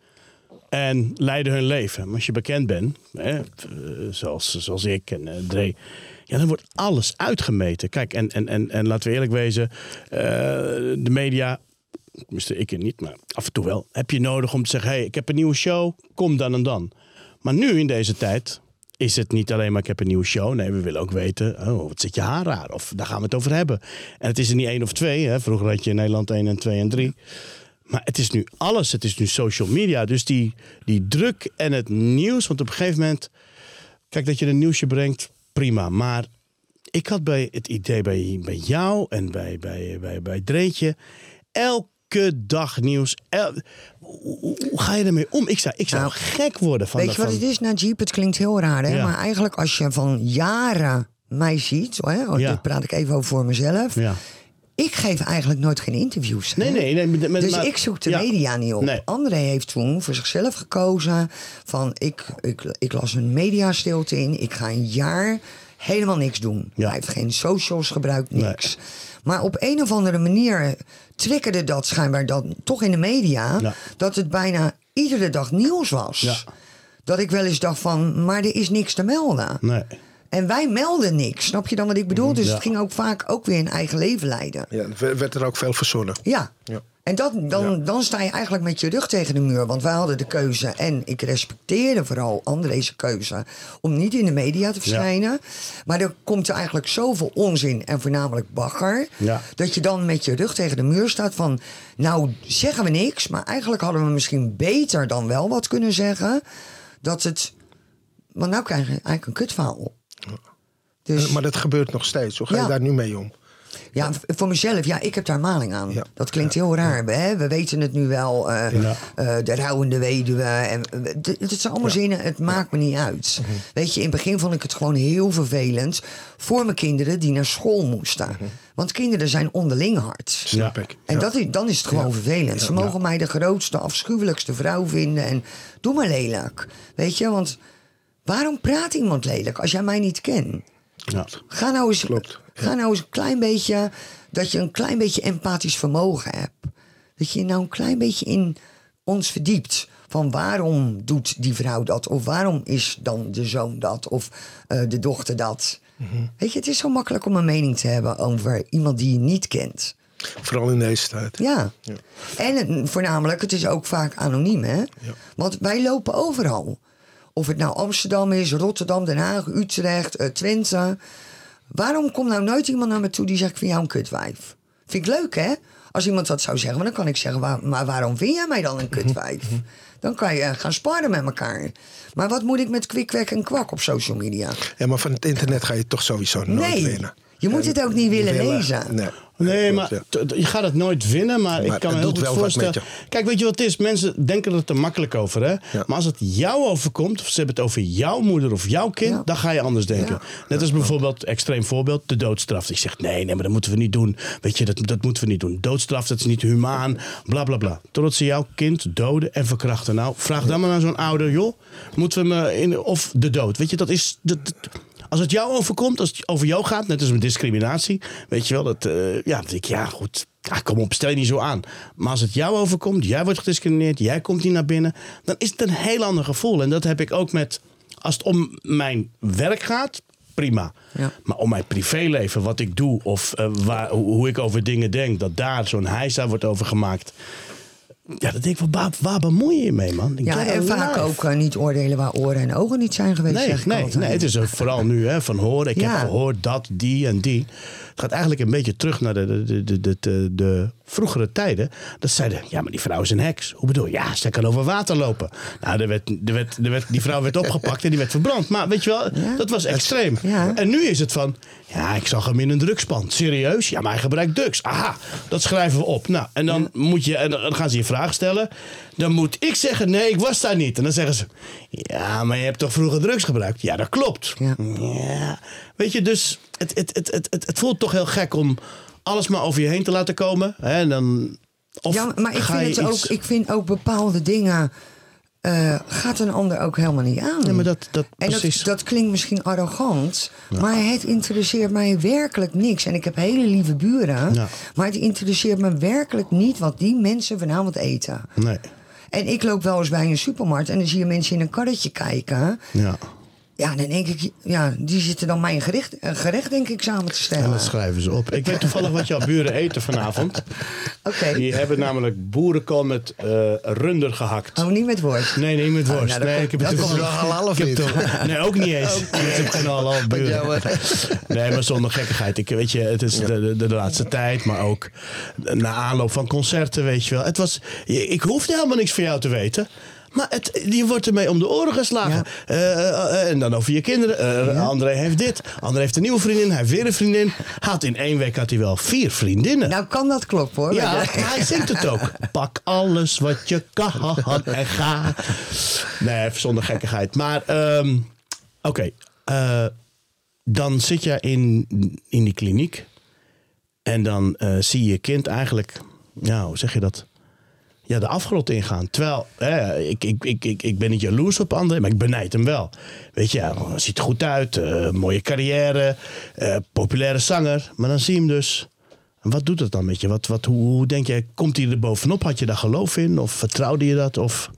en leiden hun leven. Maar als je bekend bent, hè, eh, zoals, zoals ik en eh, Dre... Ja, dan wordt alles uitgemeten. Kijk, en, en, en, en laten we eerlijk wezen. eh, de media, tenminste ik niet, maar af en toe wel... heb je nodig om te zeggen, hey, ik heb een nieuwe show, kom dan en dan. Maar nu in deze tijd is het niet alleen maar ik heb een nieuwe show. Nee, we willen ook weten, oh, wat zit je haar raar? Of daar gaan we het over hebben. En het is er niet één of twee. Hè? Vroeger had je in Nederland één en twee en drie. Maar het is nu alles. Het is nu social media. Dus die, die druk en het nieuws. Want op een gegeven moment... Kijk, dat je een nieuwsje brengt, prima. Maar ik had bij het idee bij, bij jou en bij, bij, bij, bij Dreetje... elke dag nieuws. El- hoe, ga je ermee om? Ik zou, ik zou Nou, gek worden van... Weet je wat van- het is, Najib? Het klinkt heel raar, hè? Ja. Maar eigenlijk als je van jaren mij ziet... Hè, oh, Ja. dit praat ik even over voor mezelf... Ja. Ik geef eigenlijk nooit geen interviews. hè. Nee, nee, nee. met- dus maar- ik zoek de media niet op. Nee. André heeft toen voor zichzelf gekozen van ik, ik, ik las een mediastilte in. Ik ga een jaar helemaal niks doen. Hij heeft geen socials gebruikt, niks. Maar op een of andere manier triggerde dat schijnbaar dan toch in de media... Ja. dat het bijna iedere dag nieuws was. Ja. Dat ik wel eens dacht van, maar er is niks te melden. Nee. En wij melden niks. Snap je dan wat ik bedoel? Dus Ja. het ging ook vaak ook weer een eigen leven leiden. Ja, er werd er ook veel verzonnen. Ja. Ja. En dat, dan, dan sta je eigenlijk met je rug tegen de muur. Want wij hadden de keuze. En ik respecteerde vooral André's keuze. Om niet in de media te verschijnen. Maar er komt er eigenlijk zoveel onzin. En voornamelijk bagger. Ja. Dat je dan met je rug tegen de muur staat van. Nou zeggen we niks. Maar eigenlijk hadden we misschien beter dan wel wat kunnen zeggen. Dat het. Want nou krijg je eigenlijk een kutverhaal. Dus, En- Maar dat gebeurt nog steeds. Hoe ga je daar nu mee om? Ja, voor mezelf, ja, ik heb daar maling aan. Ja. Dat klinkt heel raar. We, hè? we weten het nu wel. eh, Ja. eh, de rouwende weduwe. En, eh, het zijn allemaal zinnen, het maakt me niet uit. Mhm. Weet je, in het begin vond ik het gewoon heel vervelend... voor mijn kinderen die naar school moesten. Want kinderen zijn onderling hard. Snap Ja. ik. En dat is, dan is het gewoon vervelend. Ze mogen mij de grootste, afschuwelijkste vrouw vinden. En doe maar lelijk. Weet je, want waarom praat iemand lelijk als jij mij niet kent? Ja. Ga nou eens, Klopt, ga nou eens een klein beetje, dat je een klein beetje empathisch vermogen hebt. Dat je nou een klein beetje in ons verdiept. Van waarom doet die vrouw dat? Of waarom is dan de zoon dat? Of eh, de dochter dat? Mhm. Weet je, het is zo makkelijk om een mening te hebben over iemand die je niet kent. Vooral in deze tijd. Ja. Ja. En het, voornamelijk, het is ook vaak anoniem, hè? Want wij lopen overal. Of het nou Amsterdam is, Rotterdam, Den Haag, Utrecht, eh, Twente. Waarom komt nou nooit iemand naar me toe die zegt: Ik vind jou een kutwijf? Vind ik leuk, hè? Als iemand dat zou zeggen, dan kan ik zeggen: "Waar- Maar waarom vind jij mij dan een kutwijf? Dan kan je eh, gaan sparren met elkaar. Maar wat moet ik met kwikwek en kwak op social media? Ja, maar van het internet ga je toch sowieso nooit Nee, winnen. je moet het ook niet willen Willen- lezen. Nee, Nee, maar je gaat het nooit winnen. Maar, ik kan me het heel goed voorstellen. Kijk, weet je wat het is? Mensen denken er te makkelijk over. Hè? Ja. Maar als het jou overkomt, of ze hebben het over jouw moeder of jouw kind, Ja. dan ga je anders denken. Ja. Net als bijvoorbeeld, extreem voorbeeld, de doodstraf. Ik zeg, nee, nee, maar dat moeten we niet doen. Weet je, dat, dat moeten we niet doen. Doodstraf, dat is niet humaan, bla bla bla. Totdat ze jouw kind doden en verkrachten. Nou, vraag dan maar aan zo'n ouder, joh, moeten we me in, of de dood. Weet je, dat is. Dat, dat- als het jou overkomt, als het over jou gaat, net als met discriminatie, weet je wel, dat, eh, ja, ik, ja, goed, ja, kom op, stel je niet zo aan. Maar als het jou overkomt, jij wordt gediscrimineerd, jij komt niet naar binnen, dan is het een heel ander gevoel. En dat heb ik ook met, als het om mijn werk gaat, prima. Ja. Maar om mijn privéleven, wat ik doe of eh, waar, hoe, hoe ik over dingen denk, dat daar zo'n heisa wordt over gemaakt. Ja, dan denk ik, van, waar, waar bemoei je je mee, man? Ik Ja, en vaak ook eh, niet oordelen waar oren en ogen niet zijn geweest. Nee, zeg ik nee, altijd. nee, het is vooral nu hè, van horen. Ik Ja. heb gehoord dat, die en die. Het gaat eigenlijk een beetje terug naar de, de, de, de, de, vroegere tijden. Dat zeiden, ja, maar die vrouw is een heks. Hoe bedoel je? Ja, ze kan over water lopen. Nou, er werd, er werd, er werd, die vrouw werd opgepakt en die werd verbrand. Maar weet je wel, dat was extreem. Ja. En nu is het van, ja, ik zag hem in een drugspand. Serieus? Ja, maar hij gebruikt drugs. Aha, dat schrijven we op. Nou, en dan, moet je, en dan gaan ze je vraag stellen. Dan moet ik zeggen, nee, ik was daar niet. En dan zeggen ze, ja, maar je hebt toch vroeger drugs gebruikt? Ja, dat klopt. Ja. Ja. Weet je, dus het, het, het, het, het, het voelt toch heel gek om alles maar over je heen te laten komen. Hè? En dan, of ja, maar ik ga vind, het iets- ook, ik vind ook bepaalde dingen. Eh, gaat een ander ook helemaal niet aan. Nee, maar dat, dat, En dat, dat klinkt misschien arrogant, maar het interesseert mij werkelijk niks. En ik heb hele lieve buren, Ja. maar het interesseert me werkelijk niet wat die mensen vanavond eten. Nee. En ik loop wel eens bij een supermarkt en dan zie je mensen in een karretje kijken. Ja. Ja, dan denk ik, ja, die zitten dan mijn gerecht, eh, gerecht denk ik samen te En stellen. dat schrijven ze op. Ik weet toevallig wat jouw buren eten vanavond. Oké. Die hebben namelijk boerenkool met eh, runder gehakt. Oh, niet met woord. Nee, nee, met worst. nou, dat nee, ik heb het ook- wel halal of niet? Nee, ook niet eens. Ik heb geen halal buren. Nee, maar zonder gekkigheid. Ik, weet je, het is de, de, de laatste tijd, maar ook na aanloop van concerten, weet je wel. Het was, ik hoefde helemaal niks van jou te weten. Maar het, je wordt ermee om de oren geslagen. Ja. Eh, eh, en dan over je kinderen. Eh, André heeft dit. André heeft een nieuwe vriendin. Hij heeft weer een vriendin. Had in één week had hij wel vier vriendinnen. Nou kan dat kloppen hoor. Ja, eh, hij zingt het ook. Pak alles wat je kan en ga. Nee, even zonder gekkigheid. Maar, ehm, oké. eh, dan zit je in, in die kliniek. En dan eh, zie je je kind eigenlijk, ja, hoe zeg je dat? Ja, de afgrond ingaan. Terwijl, ik, ik, ik, ik, ik ben niet jaloers op André, maar ik benijd hem wel. Weet je, hij ziet er goed uit, eh, mooie carrière, eh, populaire zanger. Maar dan zie je hem dus. En wat doet dat dan met je? Wat, wat, hoe, hoe denk je, komt hij er bovenop? Had je daar geloof in? Of vertrouwde je dat? Of,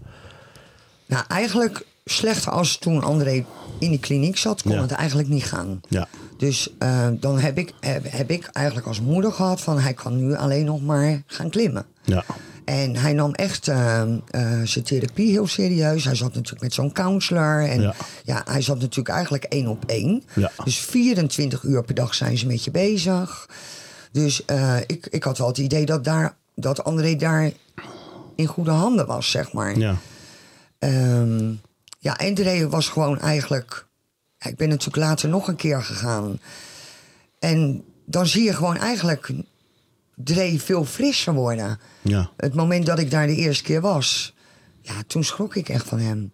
Nou, eigenlijk slechter als toen André in die kliniek zat, kon Ja. het eigenlijk niet gaan. Ja. Dus eh, dan heb ik, heb, heb ik eigenlijk als moeder gehad van hij kan nu alleen nog maar gaan klimmen. Ja. En hij nam echt eh, eh, zijn therapie heel serieus. Hij zat natuurlijk met zo'n counselor. En Ja. ja. hij zat natuurlijk eigenlijk één op één. Ja. Dus 24 uur per dag zijn ze met je bezig. Dus eh, ik, ik had wel het idee dat, daar, dat André daar in goede handen was, zeg maar. Ja. Ehm, ja, en Dre was gewoon eigenlijk... ik ben natuurlijk later nog een keer gegaan. En dan zie je gewoon eigenlijk Dre veel frisser worden. Ja. Het moment dat ik daar de eerste keer was... ja, toen schrok ik echt van hem.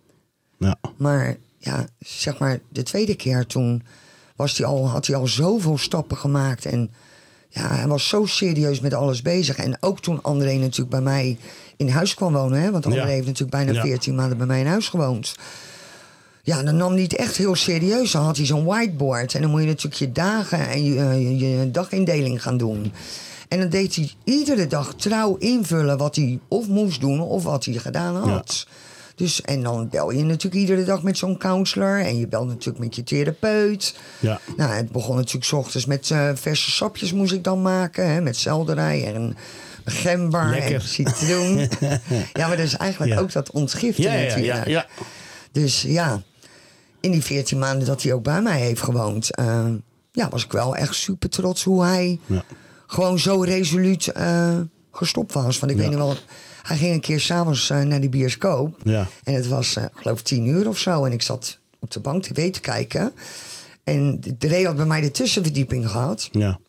Ja. Maar ja, zeg maar, de tweede keer toen was hij al, had hij al zoveel stappen gemaakt. En ja, hij was zo serieus met alles bezig. En ook toen André natuurlijk bij mij in huis kwam wonen. Hè, want André Ja. heeft natuurlijk bijna Ja. 14 maanden bij mij in huis gewoond. Ja, dan nam hij het echt heel serieus. Dan had hij zo'n whiteboard. En dan moet je natuurlijk je dagen en je, eh, je, je dagindeling gaan doen. En dan deed hij iedere dag trouw invullen wat hij of moest doen of wat hij gedaan had. Dus, en dan bel je natuurlijk iedere dag met zo'n counselor. En je belt natuurlijk met je therapeut. Ja. Nou, het begon natuurlijk 's ochtends met eh, verse sapjes moest ik dan maken. Hè, met selderij en gember Lekker. en citroen. ja, maar dat is eigenlijk Ja. ook dat ontgiften Ja, natuurlijk. ja, ja. Dus ja, in die 14 maanden dat hij ook bij mij heeft gewoond... eh, ja, was ik wel echt super trots hoe hij Ja. Gewoon zo resoluut eh, gestopt was. Want ik weet nog wel, hij ging een keer s'avonds uh, naar die bioscoop. Ja. En het was, eh, ik geloof, tien uur of zo. En ik zat op de bank tv te kijken. En de Ray had bij mij de tussenverdieping gehad. Ja.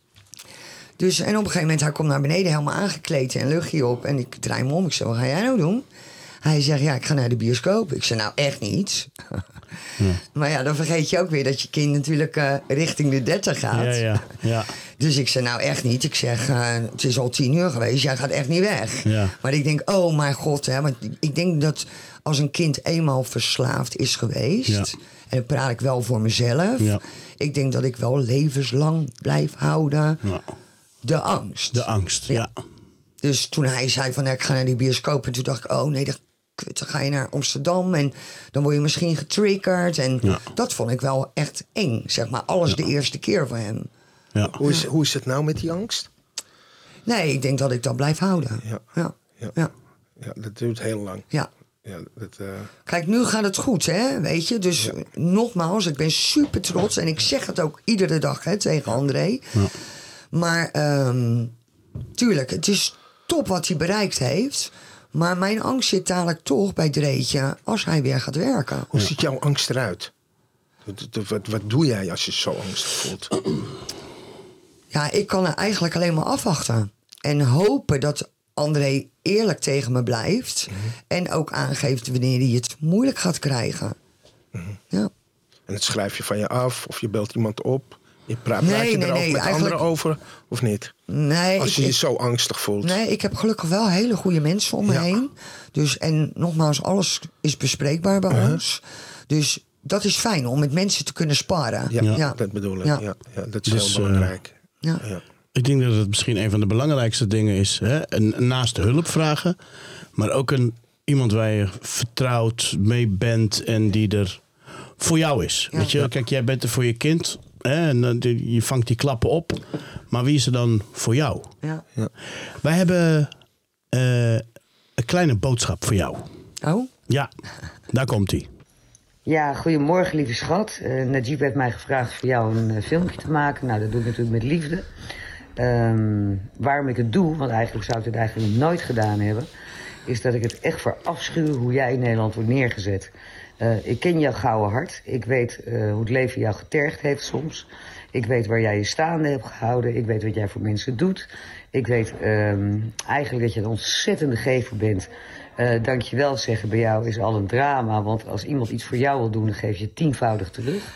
Dus, en op een gegeven moment, hij komt naar beneden helemaal aangekleed en luchtje op. En ik draai me om. Ik zeg, wat ga jij nou doen? Hij zegt, ja, ik ga naar de bioscoop. Ik zeg, nou, echt niet. Maar ja, dan vergeet je ook weer dat je kind natuurlijk richting de 30 gaat. Ja, ja, ja. Dus ik zei, nou echt niet. Ik zeg, eh, het is al tien uur geweest, jij gaat echt niet weg. Ja. Maar ik denk, oh mijn god. Hè, want ik denk dat als een kind eenmaal verslaafd is geweest... Ja. en dan praat ik wel voor mezelf... Ja. ik denk dat ik wel levenslang blijf houden Ja. de angst. De angst, ja. Dus toen hij zei van, ik ga naar die bioscoop... en toen dacht ik, oh nee, dan, kut, dan ga je naar Amsterdam... en dan word je misschien getriggerd. En Ja. dat vond ik wel echt eng, zeg maar. Alles de eerste keer voor hem. Ja. Hoe is, hoe is het nou met die angst? Nee, ik denk dat ik dat blijf houden. Ja. Ja. Ja. ja. Ja, dat duurt heel lang. ja. Ja, dat, eh, Kijk, nu gaat het goed, hè? Weet je? Dus nogmaals, ik ben super trots. En ik zeg het ook iedere dag hè, tegen André. Maar ehm, tuurlijk, het is top wat hij bereikt heeft. Maar mijn angst zit dadelijk toch bij Dreetje als hij weer gaat werken. hoe ziet jouw angst eruit? Wat, wat- wat, wat doe jij als je zo angstig voelt? Ja, ik kan er eigenlijk alleen maar afwachten. En hopen dat André eerlijk tegen me blijft. En ook aangeeft wanneer hij het moeilijk gaat krijgen. Ja. En dat schrijf je van je af of je belt iemand op. Je praat, Nee, praat je nee, erover nee, met eigenlijk- anderen over of niet? Nee, Als ik- je je zo angstig voelt. Nee, ik heb gelukkig wel hele goede mensen om me Ja. heen. Dus, en nogmaals, alles is bespreekbaar bij ons. Dus dat is fijn om met mensen te kunnen sparren. Ja, ja. dat bedoel ik. Ja. Ja. Ja, dat is Dus, heel eh, belangrijk. Ja. Ja. Ik denk dat het misschien een van de belangrijkste dingen is. Hè? En naast hulp vragen, maar ook een, iemand waar je vertrouwd mee bent en die er voor jou is. Ja. Weet je, kijk, jij bent er voor je kind hè? en eh, die- je vangt die klappen op. Maar wie is er dan voor jou? Ja. Wij hebben eh, een kleine boodschap voor jou. Oh? Ja, daar komt hij. Ja, goedemorgen lieve schat. Eh Najib heeft mij gevraagd voor jou een eh, filmpje te maken. Nou, dat doe ik natuurlijk met liefde. Ehm, waarom ik het doe, want eigenlijk zou ik het eigenlijk nooit gedaan hebben... is dat ik het echt verafschuw hoe jij in Nederland wordt neergezet. Eh, ik ken jouw gouden hart. Ik weet hoe het leven jou getergd heeft soms. Ik weet waar jij je staande hebt gehouden. Ik weet wat jij voor mensen doet. Ik weet ehm, eigenlijk dat je een ontzettende gever bent... Je wel zeggen bij jou is al een drama. Want als iemand iets voor jou wil doen, dan geef je tienvoudig terug.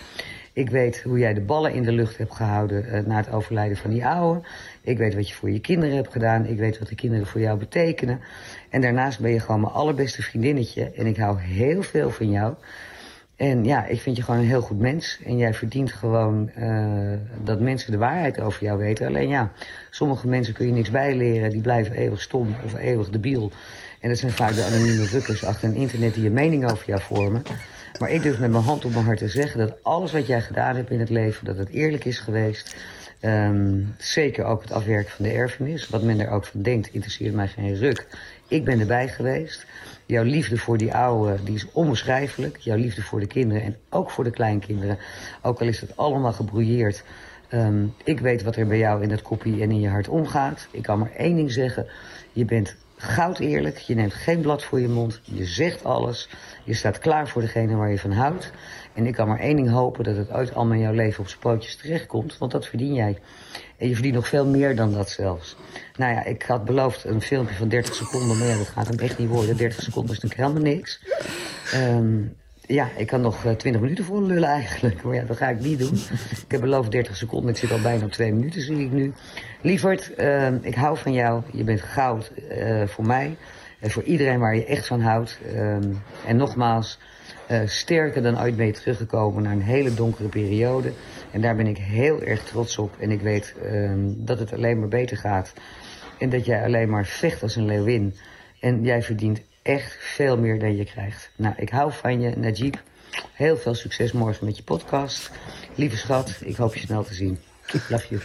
Ik weet hoe jij de ballen in de lucht hebt gehouden eh, na het overlijden van die oude. Ik weet wat je voor je kinderen hebt gedaan. Ik weet wat de kinderen voor jou betekenen. En daarnaast ben je gewoon mijn allerbeste vriendinnetje. En ik hou heel veel van jou. En ja, ik vind je gewoon een heel goed mens. En jij verdient gewoon eh, dat mensen de waarheid over jou weten. Alleen ja, sommige mensen kun je niks bijleren. Die blijven eeuwig stom of eeuwig debiel. En dat zijn vaak de anonieme rukkers achter een internet die een mening over jou vormen. Maar ik durf met mijn hand op mijn hart te zeggen dat alles wat jij gedaan hebt in het leven, dat het eerlijk is geweest. Ehm, zeker ook het afwerken van de erfenis. Wat men er ook van denkt, interesseert mij geen ruk. Ik ben erbij geweest. Jouw liefde voor die oude, die is onbeschrijfelijk. Jouw liefde voor de kinderen en ook voor de kleinkinderen. Ook al is het allemaal gebrouilleerd. Ehm, ik weet wat er bij jou in dat koppie en in je hart omgaat. Ik kan maar één ding zeggen. Je bent goud eerlijk. Je neemt geen blad voor je mond. Je zegt alles. Je staat klaar voor degene waar je van houdt. En ik kan maar één ding hopen dat het ooit allemaal in jouw leven op zijn pootjes terechtkomt. Want dat verdien jij. En je verdient nog veel meer dan dat zelfs. Nou ja, ik had beloofd een filmpje van 30 seconden. Maar ja, dat gaat hem echt niet worden. 30 seconden is natuurlijk helemaal niks. Ehm, ja, ik kan nog eh, 20 minuten voor lullen eigenlijk. Maar ja, dat ga ik niet doen. Ik heb beloofd 30 seconden. Ik zit al bijna op 2 minuten, zie ik nu. Lieverd, ehm, ik hou van jou. Je bent goud eh, voor mij. En voor iedereen waar je echt van houdt. Ehm, en nogmaals, eh, sterker dan ooit ben je teruggekomen naar een hele donkere periode. En daar ben ik heel erg trots op. En ik weet ehm, dat het alleen maar beter gaat. En dat jij alleen maar vecht als een leeuwin. En jij verdient echt veel meer dan je krijgt. Nou, ik hou van je, Najib. Heel veel succes morgen met je podcast. Lieve schat, ik hoop je snel te zien. Love you.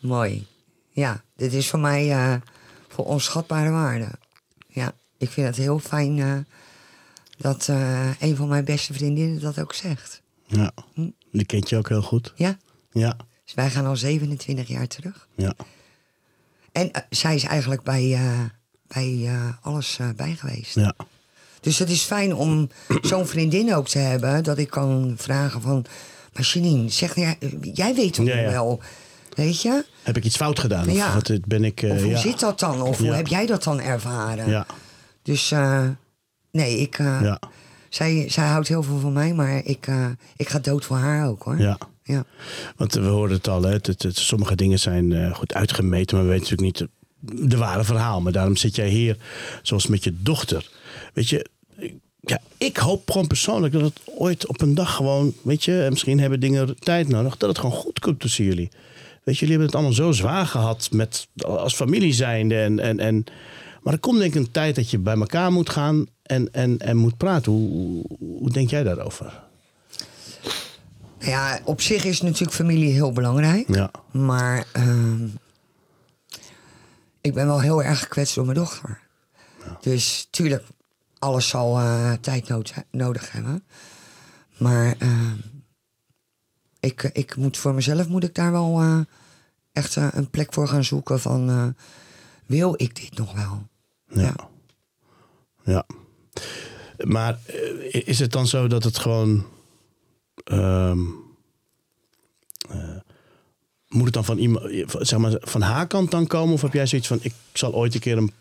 Mooi. Ja, dit is voor mij eh voor onschatbare waarde. Ja, ik vind het heel fijn eh, dat eh, een van mijn beste vriendinnen dat ook zegt. Ja, die kent je ook heel goed. Ja, Ja, dus wij gaan al 27 jaar terug. ja. En zij is eigenlijk bij, eh, bij eh, alles eh, bij geweest. ja. Dus het is fijn om zo'n vriendin ook te hebben. Dat ik kan vragen van... Maar Janine, zeg, jij, jij weet Ja, ja. wel... Weet je? Heb ik iets fout gedaan? Of wat, ben ik... eh, Of hoe zit dat dan? Of hoe heb jij dat dan ervaren? Ja, Dus eh, nee, ik, eh, ja, zij, zij houdt heel veel van mij, maar ik, eh, ik ga dood voor haar ook hoor. ja. Ja. Want we hoorden het al, hè? Het, het- het- sommige dingen zijn eh, goed uitgemeten, maar we weten natuurlijk niet de, ware verhaal. Maar daarom zit jij hier, zoals met je dochter. Weet je, ik- ja, ik hoop gewoon persoonlijk dat het ooit op een dag gewoon, weet je, en misschien hebben dingen tijd nodig, dat het gewoon goed komt tussen jullie. Weet je, jullie hebben het allemaal zo zwaar gehad met, als familie zijnde. En, en, en, maar er komt denk ik een tijd dat je bij elkaar moet gaan en, en, en moet praten. Hoe, hoe, hoe denk jij daarover? Ja, op zich is natuurlijk familie heel belangrijk. Ja, Maar ehm, ik ben wel heel erg gekwetst door mijn dochter. Dus tuurlijk, alles zal eh, tijd nood- nodig hebben. Maar ehm, ik, ik moet voor mezelf moet ik daar wel eh, echt eh, een plek voor gaan zoeken van... eh, wil ik dit nog wel? Ja. Ja. Maar eh, is het dan zo dat het gewoon. ehm, eh, moet het dan van, iemand, zeg maar, van haar kant dan komen? Of heb jij zoiets van: ik zal ooit een keer een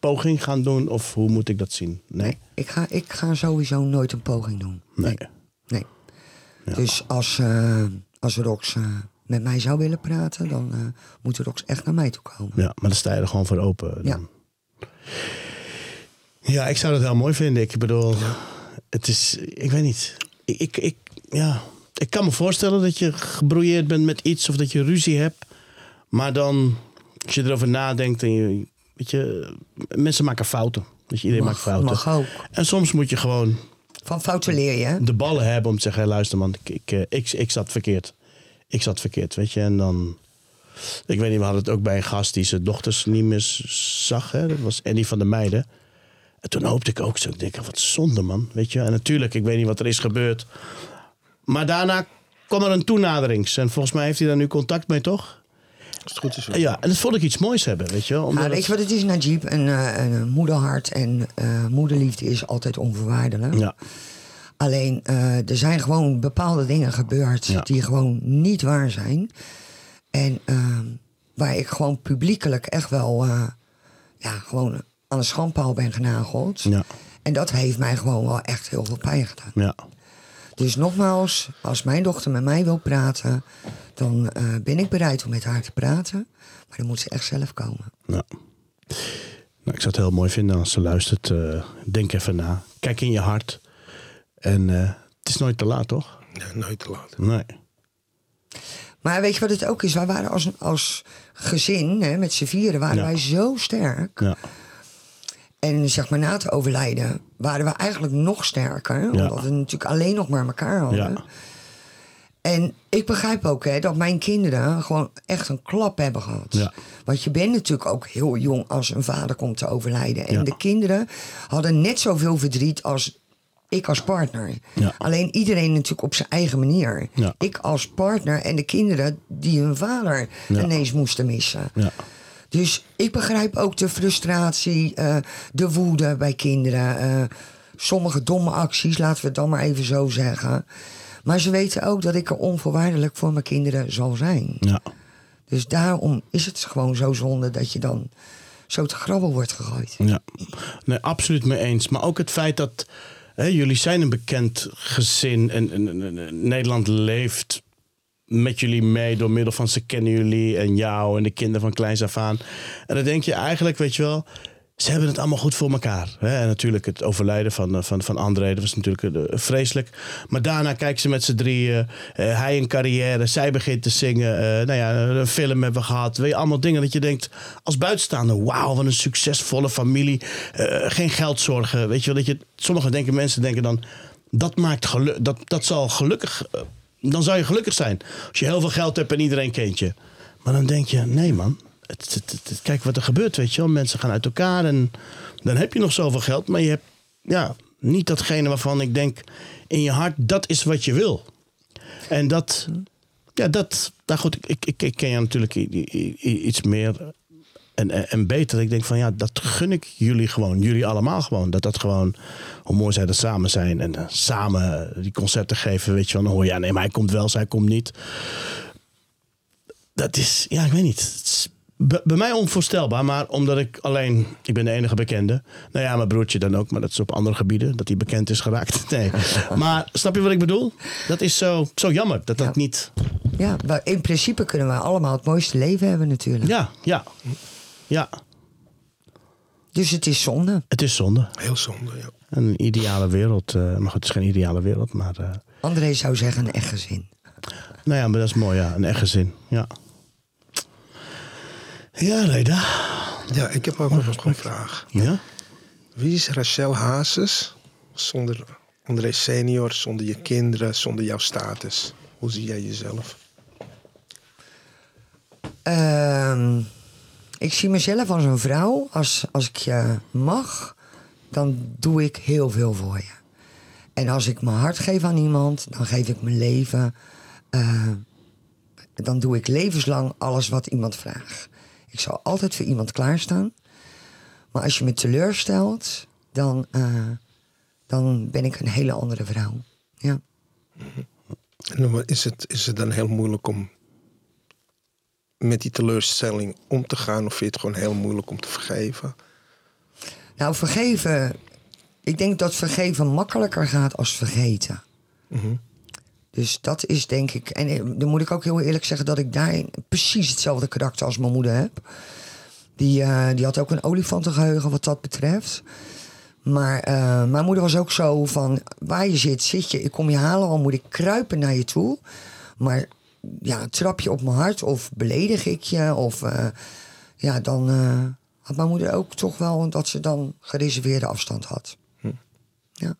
poging gaan doen? Of hoe moet ik dat zien? Nee. Ik ga, ik ga sowieso nooit een poging doen. Nee. Nee. Dus als, eh, als Rox eh, met mij zou willen praten, dan eh, moet Rox echt naar mij toe komen. Ja, maar dan sta je er gewoon voor open. Dan. Ja. Ja, ik zou dat heel mooi vinden. Ik bedoel, het is, ik weet niet. Ik, ik, ik, ja, ik kan me voorstellen dat je gebrouilleerd bent met iets of dat je ruzie hebt. Maar dan, als je erover nadenkt en je, weet je, mensen maken fouten. Dus iedereen maakt fouten. mag ook. En soms moet je gewoon Van fouten leer je, hè? de ballen hebben om te zeggen: hey, luister man, ik, ik, eh, ik, ik zat verkeerd. Ik zat verkeerd, weet je. En dan, ik weet niet, we hadden het ook bij een gast die zijn dochters niet meer zag. Hè? Dat was Andy van der Meijden. En toen hoopte ik ook zo, ik denk, wat zonde man, weet je. En natuurlijk, ik weet niet wat er is gebeurd. Maar daarna kwam er een toenaderings. En volgens mij heeft hij daar nu contact mee, toch? Als het goed is. wel. Ja, en dat vond ik iets moois hebben, weet je. wel, Omdat Maar weet je wat het is, Najib? Een, eh, een moederhart en eh, moederliefde is altijd onvoorwaardelijk. Ja, Alleen, eh, er zijn gewoon bepaalde dingen gebeurd Ja. die gewoon niet waar zijn. En ehm, waar ik gewoon publiekelijk echt wel eh, ja, gewoon aan de schandpaal ben genageld. ja, En dat heeft mij gewoon wel echt heel veel pijn gedaan. ja. Dus nogmaals, als mijn dochter met mij wil praten, dan eh, ben ik bereid om met haar te praten. Maar dan moet ze echt zelf komen. Ja. Nou, ik zou het heel mooi vinden als ze luistert. eh, denk even na. Kijk in je hart. En eh, het is nooit te laat, toch? Ja, nooit te laat. Nee. Maar weet je wat het ook is? Wij waren als, als gezin, hè, met z'n vieren, waren Ja. wij zo sterk. Ja. En zeg maar na het overlijden waren we eigenlijk nog sterker. Omdat we natuurlijk alleen nog maar elkaar hadden. Ja. En ik begrijp ook hè, dat mijn kinderen gewoon echt een klap hebben gehad. Ja. Want je bent natuurlijk ook heel jong als een vader komt te overlijden. En Ja. de kinderen hadden net zoveel verdriet als ik als partner. Ja. Alleen iedereen natuurlijk op zijn eigen manier. Ik als partner en de kinderen die hun vader ineens moesten missen. Dus ik begrijp ook de frustratie, eh, de woede bij kinderen. eh, sommige domme acties, laten we het dan maar even zo zeggen. Maar ze weten ook dat ik er onvoorwaardelijk voor mijn kinderen zal zijn. Ja. Dus daarom is het gewoon zo zonde dat je dan zo te grabbel wordt gegooid. Ja, nee, absoluut mee eens. Maar ook het feit dat hè, jullie zijn een bekend gezin en- en Nederland leeft met jullie mee door middel van ze kennen jullie en jou en de kinderen van kleins af aan. En dan denk je eigenlijk, weet je wel, ze hebben het allemaal goed voor elkaar. Hè? En natuurlijk het overlijden van, eh, van, van André, dat was natuurlijk eh, vreselijk. Maar daarna kijken ze met z'n drieën. eh, hij een carrière, zij begint te zingen. nou ja, een film hebben we gehad. Weet je, allemaal dingen dat je denkt als buitenstaander... wauw, wat een succesvolle familie. eh, geen geldzorgen. Weet je wel, dat je... Sommige denken, mensen denken dan... dat, maakt geluk, dat, dat zal gelukkig... dan zou je gelukkig zijn. Als je heel veel geld hebt en iedereen kent je. Maar dan denk je, nee man. Het, kijk wat er gebeurt, weet je wel. Mensen gaan uit elkaar en dan heb je nog zoveel geld. Maar je hebt ja, niet datgene waarvan ik denk in je hart, dat is wat je wil. En dat, ja, dat, nou goed, ik, ik, ik, ken je natuurlijk iets meer en, en, en beter. Ik denk van ja, dat gun ik jullie gewoon, jullie allemaal gewoon. Dat dat gewoon, hoe mooi zij er samen zijn en eh, samen die concerten geven, weet je wel. Dan hoor je, ja, nee, maar hij komt wel, zij komt niet. Dat is, ja, ik weet niet. Het is bij, bij mij onvoorstelbaar, maar omdat ik alleen, ik ben de enige bekende. Nou ja, mijn broertje dan ook, maar dat is op andere gebieden, dat hij bekend is geraakt. Nee. Maar snap je wat ik bedoel? Dat is zo, zo jammer dat dat Ja. niet. Ja, maar in principe kunnen we allemaal het mooiste leven hebben natuurlijk. Ja, ja, ja. Dus het is zonde. Het is zonde. Heel zonde, ja. Een ideale wereld. eh, maar goed, het is geen ideale wereld, maar. eh, André zou zeggen een echt gezin. nou ja, maar dat is mooi, ja. Een echt gezin. Ja. Ja, Reda. Ja, ik heb ook nog een vraag. Ja? Wie is Rachel Hazes zonder André senior, zonder je kinderen, zonder jouw status? Hoe zie jij jezelf? Ehm, ik zie mezelf als een vrouw. Als, als ik je mag, dan doe ik heel veel voor je. En als ik mijn hart geef aan iemand, dan geef ik mijn leven. eh, dan doe ik levenslang alles wat iemand vraagt. Ik zal altijd voor iemand klaarstaan. Maar als je me teleurstelt, dan, eh, dan ben ik een hele andere vrouw. Ja. Is het, is het dan heel moeilijk om met die teleurstelling om te gaan? Of vind je het gewoon heel moeilijk om te vergeven? Nou, vergeven. Ik denk dat vergeven makkelijker gaat als vergeten. Dus dat is denk ik. En eh, dan moet ik ook heel eerlijk zeggen dat ik daarin precies hetzelfde karakter als mijn moeder heb. Die, eh, die had ook een olifantengeheugen wat dat betreft. Maar eh, mijn moeder was ook zo van: waar je zit, zit je. Ik kom je halen, al moet ik kruipen naar je toe. Maar ja, trap je op mijn hart of beledig ik je? Of eh, ja, dan eh, had mijn moeder ook toch wel dat ze dan gereserveerde afstand had. Ja.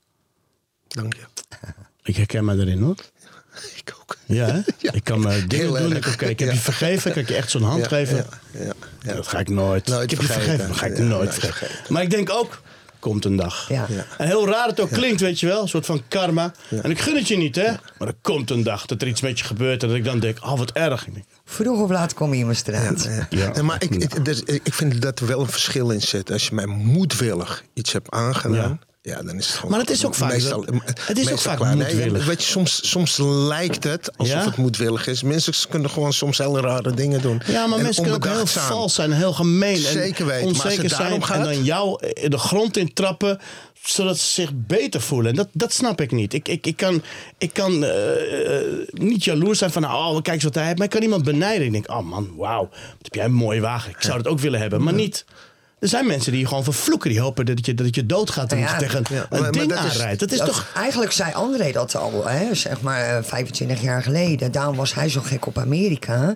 Dank je. Ik herken mij erin hoor. Ik ook. Ja, hè? Ik kan me dingen heel doen. Ik, ik heb Ja. je vergeven. Kan ik je echt zo'n hand Ja, geven? Ja, ja, ja. Dat ga ik nooit. Nooit ik heb je vergeven. Dat ga ik Ja, nooit vergeten. Maar ik denk ook, komt een dag. Ja. Ja. En heel raar het ook klinkt, weet je wel. Een soort van karma. En ik gun het je niet, hè. Maar er komt een dag dat er iets met je gebeurt. En dat ik dan denk, oh wat erg. Ik Vroeg of laat kom je in mijn straat. Ja. Ja. Ja, maar ik, ik, dus, ik vind dat er wel een verschil in zit. Als je mij moedwillig iets hebt aangedaan. Ja. dan is het gewoon. Maar het is ook vaak meestal, het is ook vaak klaar. Nee, moedwillig. weet je, soms, soms lijkt het alsof Ja? het moedwillig is. Mensen kunnen gewoon soms hele rare dingen doen. Ja, maar En mensen kunnen ook heel vals zijn, heel gemeen. Zeker en weten, als onzeker zijn. En dan jou de grond in trappen, zodat ze zich beter voelen. En dat, dat snap ik niet. Ik, ik, ik kan, ik kan eh, niet jaloers zijn van, oh, kijk eens wat hij heeft. Maar ik kan iemand benijden. Ik denk, oh man, wauw, wat heb jij een mooie wagen. Ik zou dat ook willen hebben. Maar niet Er zijn mensen die je gewoon vervloeken. Die hopen dat je, dat je doodgaat en dat ja, je tegen ja, een maar- ding maar dat is- aanrijdt. Dat is Dat- toch... Eigenlijk zei André dat al, hè, zeg maar eh, 25 jaar geleden. Daarom was hij zo gek op Amerika.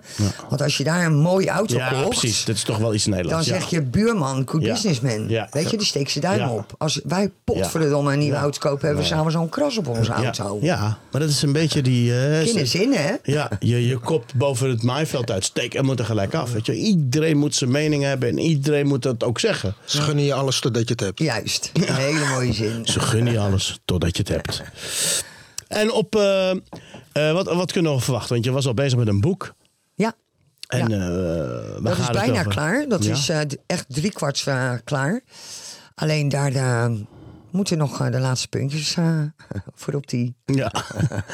Want als je daar een mooie auto Ja, kocht... precies. Dat is toch wel iets Dan Nederlands. ja. zeg je buurman, good businessman. Weet je, die steekt zijn duim op. Als wij potverdomme een nieuwe auto kopen... hebben we samen zo'n kras op onze auto. Ja, maar dat is een beetje die... eh, Kinderzin, hè? Ja, je, je kop boven het maaiveld uitsteekt en moet er gelijk af. Weet je. Iedereen moet zijn mening hebben en iedereen moet dat ook zeggen. Ze gunnen je alles totdat je het hebt. Juist, een hele mooie zin. Ze gunnen je alles totdat je het hebt. En op, eh, eh, wat, wat kunnen we verwachten? Want je was al bezig met een boek. Ja, En, Ja. eh, waar dat is bijna over? klaar. Dat Ja? is eh, echt driekwarts eh klaar. Alleen daar moeten nog de laatste puntjes eh, voor op die... Ja.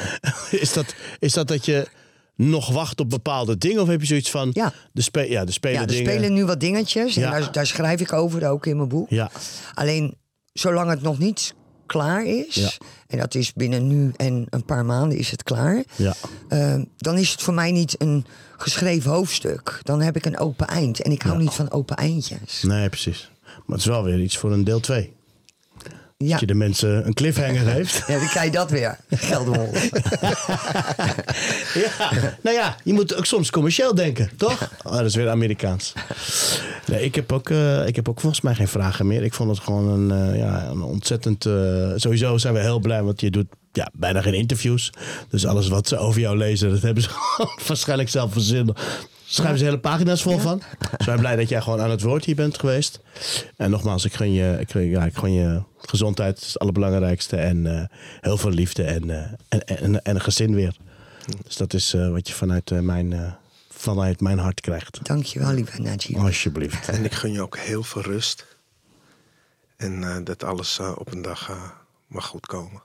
is, dat, is dat dat je nog wacht op bepaalde dingen? Of heb je zoiets van... Ja. De, spe ja, de spelen Ja, er dingen. spelen nu wat dingetjes. Ja. En daar, daar schrijf ik over, ook in mijn boek. Ja. Alleen, zolang het nog niet klaar is... Ja. en dat is binnen nu en een paar maanden is het klaar... Ja. eh, dan is het voor mij niet een geschreven hoofdstuk. Dan heb ik een open eind. En ik hou niet van open eindjes. Nee, precies. Maar het is wel weer iets voor een deel 2. Ja, Dat je de mensen een cliffhanger geeft. ja dan krijg je dat weer. Geldermond. Ja, nou ja, je moet ook soms commercieel denken, toch? Oh, dat is weer Amerikaans. Nee, ik heb, ook, eh, ik heb ook volgens mij geen vragen meer. Ik vond het gewoon een, eh, ja, een ontzettend... eh, sowieso zijn we heel blij, want je doet ja, bijna geen interviews. Dus alles wat ze over jou lezen, dat hebben ze waarschijnlijk zelf verzinnen. Schrijven ze hele pagina's vol van. Dus wij zijn blij dat jij gewoon aan het woord hier bent geweest. En nogmaals, ik gun je, ik, gun- ja, ik gun je gezondheid, is het allerbelangrijkste. En eh, heel veel liefde en, eh, en, en, en een gezin weer. Dus dat is eh, wat je vanuit, mijn, eh, vanuit mijn hart krijgt. Dankjewel, lieve Najib. Alsjeblieft. En ik gun je ook heel veel rust. En eh, dat alles op een dag eh, mag goed komen.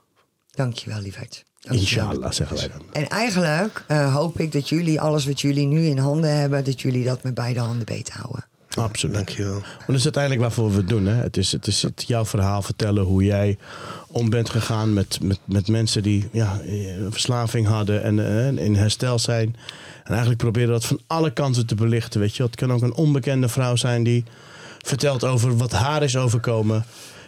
Dankjewel, lieverd. Inshallah, zeggen wij dan. En eigenlijk eh, hoop ik dat jullie alles wat jullie nu in handen hebben... dat jullie dat met beide handen beet houden. Absoluut. Dankjewel. Maar dat is uiteindelijk waarvoor we het doen. Hè? Het, is, het is het jouw verhaal vertellen hoe jij om bent gegaan met, met, met mensen die ja, eh, verslaving hadden en eh, in herstel zijn. En eigenlijk proberen dat van alle kanten te belichten. Weet je? Het kan ook een onbekende vrouw zijn die vertelt over wat haar is overkomen.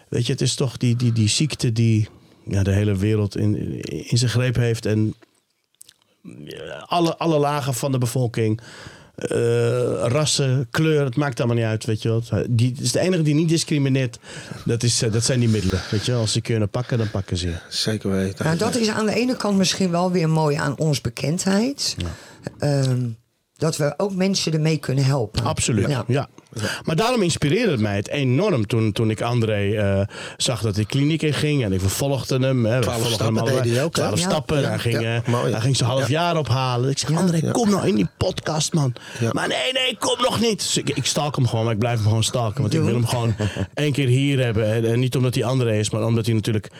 Weet je, het is toch die, die, die ziekte die ja, de hele wereld in, in zijn greep heeft. En alle, alle lagen van de bevolking. eh, rassen, kleur, het maakt allemaal niet uit, weet je wel. Die het is de enige die niet discrimineert. Dat, is, eh, dat zijn die middelen, weet je. Als ze kunnen pakken, dan pakken ze je. Zeker weten. Nou, dat is aan de ene kant misschien wel weer mooi aan ons bekendheid. Ehm, dat we ook mensen ermee kunnen helpen. Absoluut, Ja. ja. Maar daarom inspireerde het mij het enorm toen, toen ik André eh, zag dat hij kliniek in ging. En ik vervolgde hem. Hè. We Twaalf stappen hem deed hij ook, hè? Twaalf Ja. stappen. Ja, hij, ging, ja, eh, mooi. hij ging zijn half jaar ophalen. Ik zeg, André, kom nou in die podcast, man. Ja. Maar nee, nee, kom nog niet. Dus ik, ik stalk hem gewoon, maar ik blijf hem gewoon stalken. Want ik wil hem gewoon één keer hier hebben. En, en niet omdat hij André is, maar omdat hij natuurlijk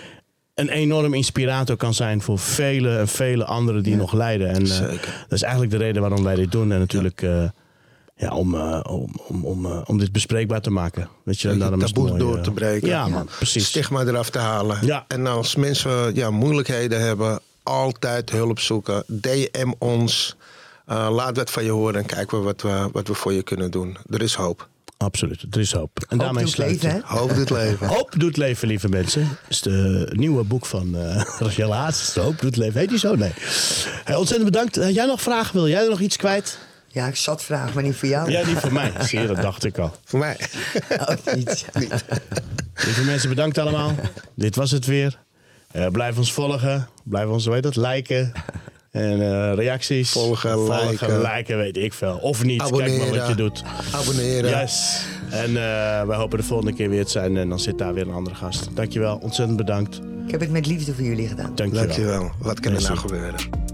een enorm inspirator kan zijn voor vele en vele anderen die nog lijden. En eh, dat is eigenlijk de reden waarom wij dit doen. En natuurlijk eh, ja, om, eh, om, om, om, eh, om dit bespreekbaar te maken. Weet je, en daarom taboe mooi, door eh, te breken. Ja, man, precies. Stigma eraf te halen. Ja. En als mensen ja, moeilijkheden hebben, altijd hulp zoeken. DM ons. Eh, laat wat van je horen en kijken we wat, we wat we voor je kunnen doen. Er is hoop. Absoluut, er is hoop. En Hoop daarmee doet sluiten. leven, hè? Hoop dit leven. Hoop doet leven, lieve mensen. Dat is de nieuwe boek van eh Rachel Haas. Hoop doet leven. Heet die zo? Nee. Hey, ontzettend bedankt. Had jij nog vragen? Wil jij er nog iets kwijt? Ja, ik zat vragen, maar niet voor jou. Ja, die voor mij. Zie je, dat dacht ik al. Voor mij. Ook niet. Lieve mensen, bedankt allemaal. Dit was het weer. Eh, blijf ons volgen. Blijf ons, weet dat, liken. En eh, reacties. Volgen, liken. liken, weet ik veel. Of niet, kijk maar wat je doet. Abonneren. Yes. En eh, wij hopen de volgende keer weer te zijn. En dan zit daar weer een andere gast. Dankjewel, ontzettend bedankt. Ik heb het met liefde voor jullie gedaan. Dankjewel. Dankjewel. Wat kan er nou gebeuren?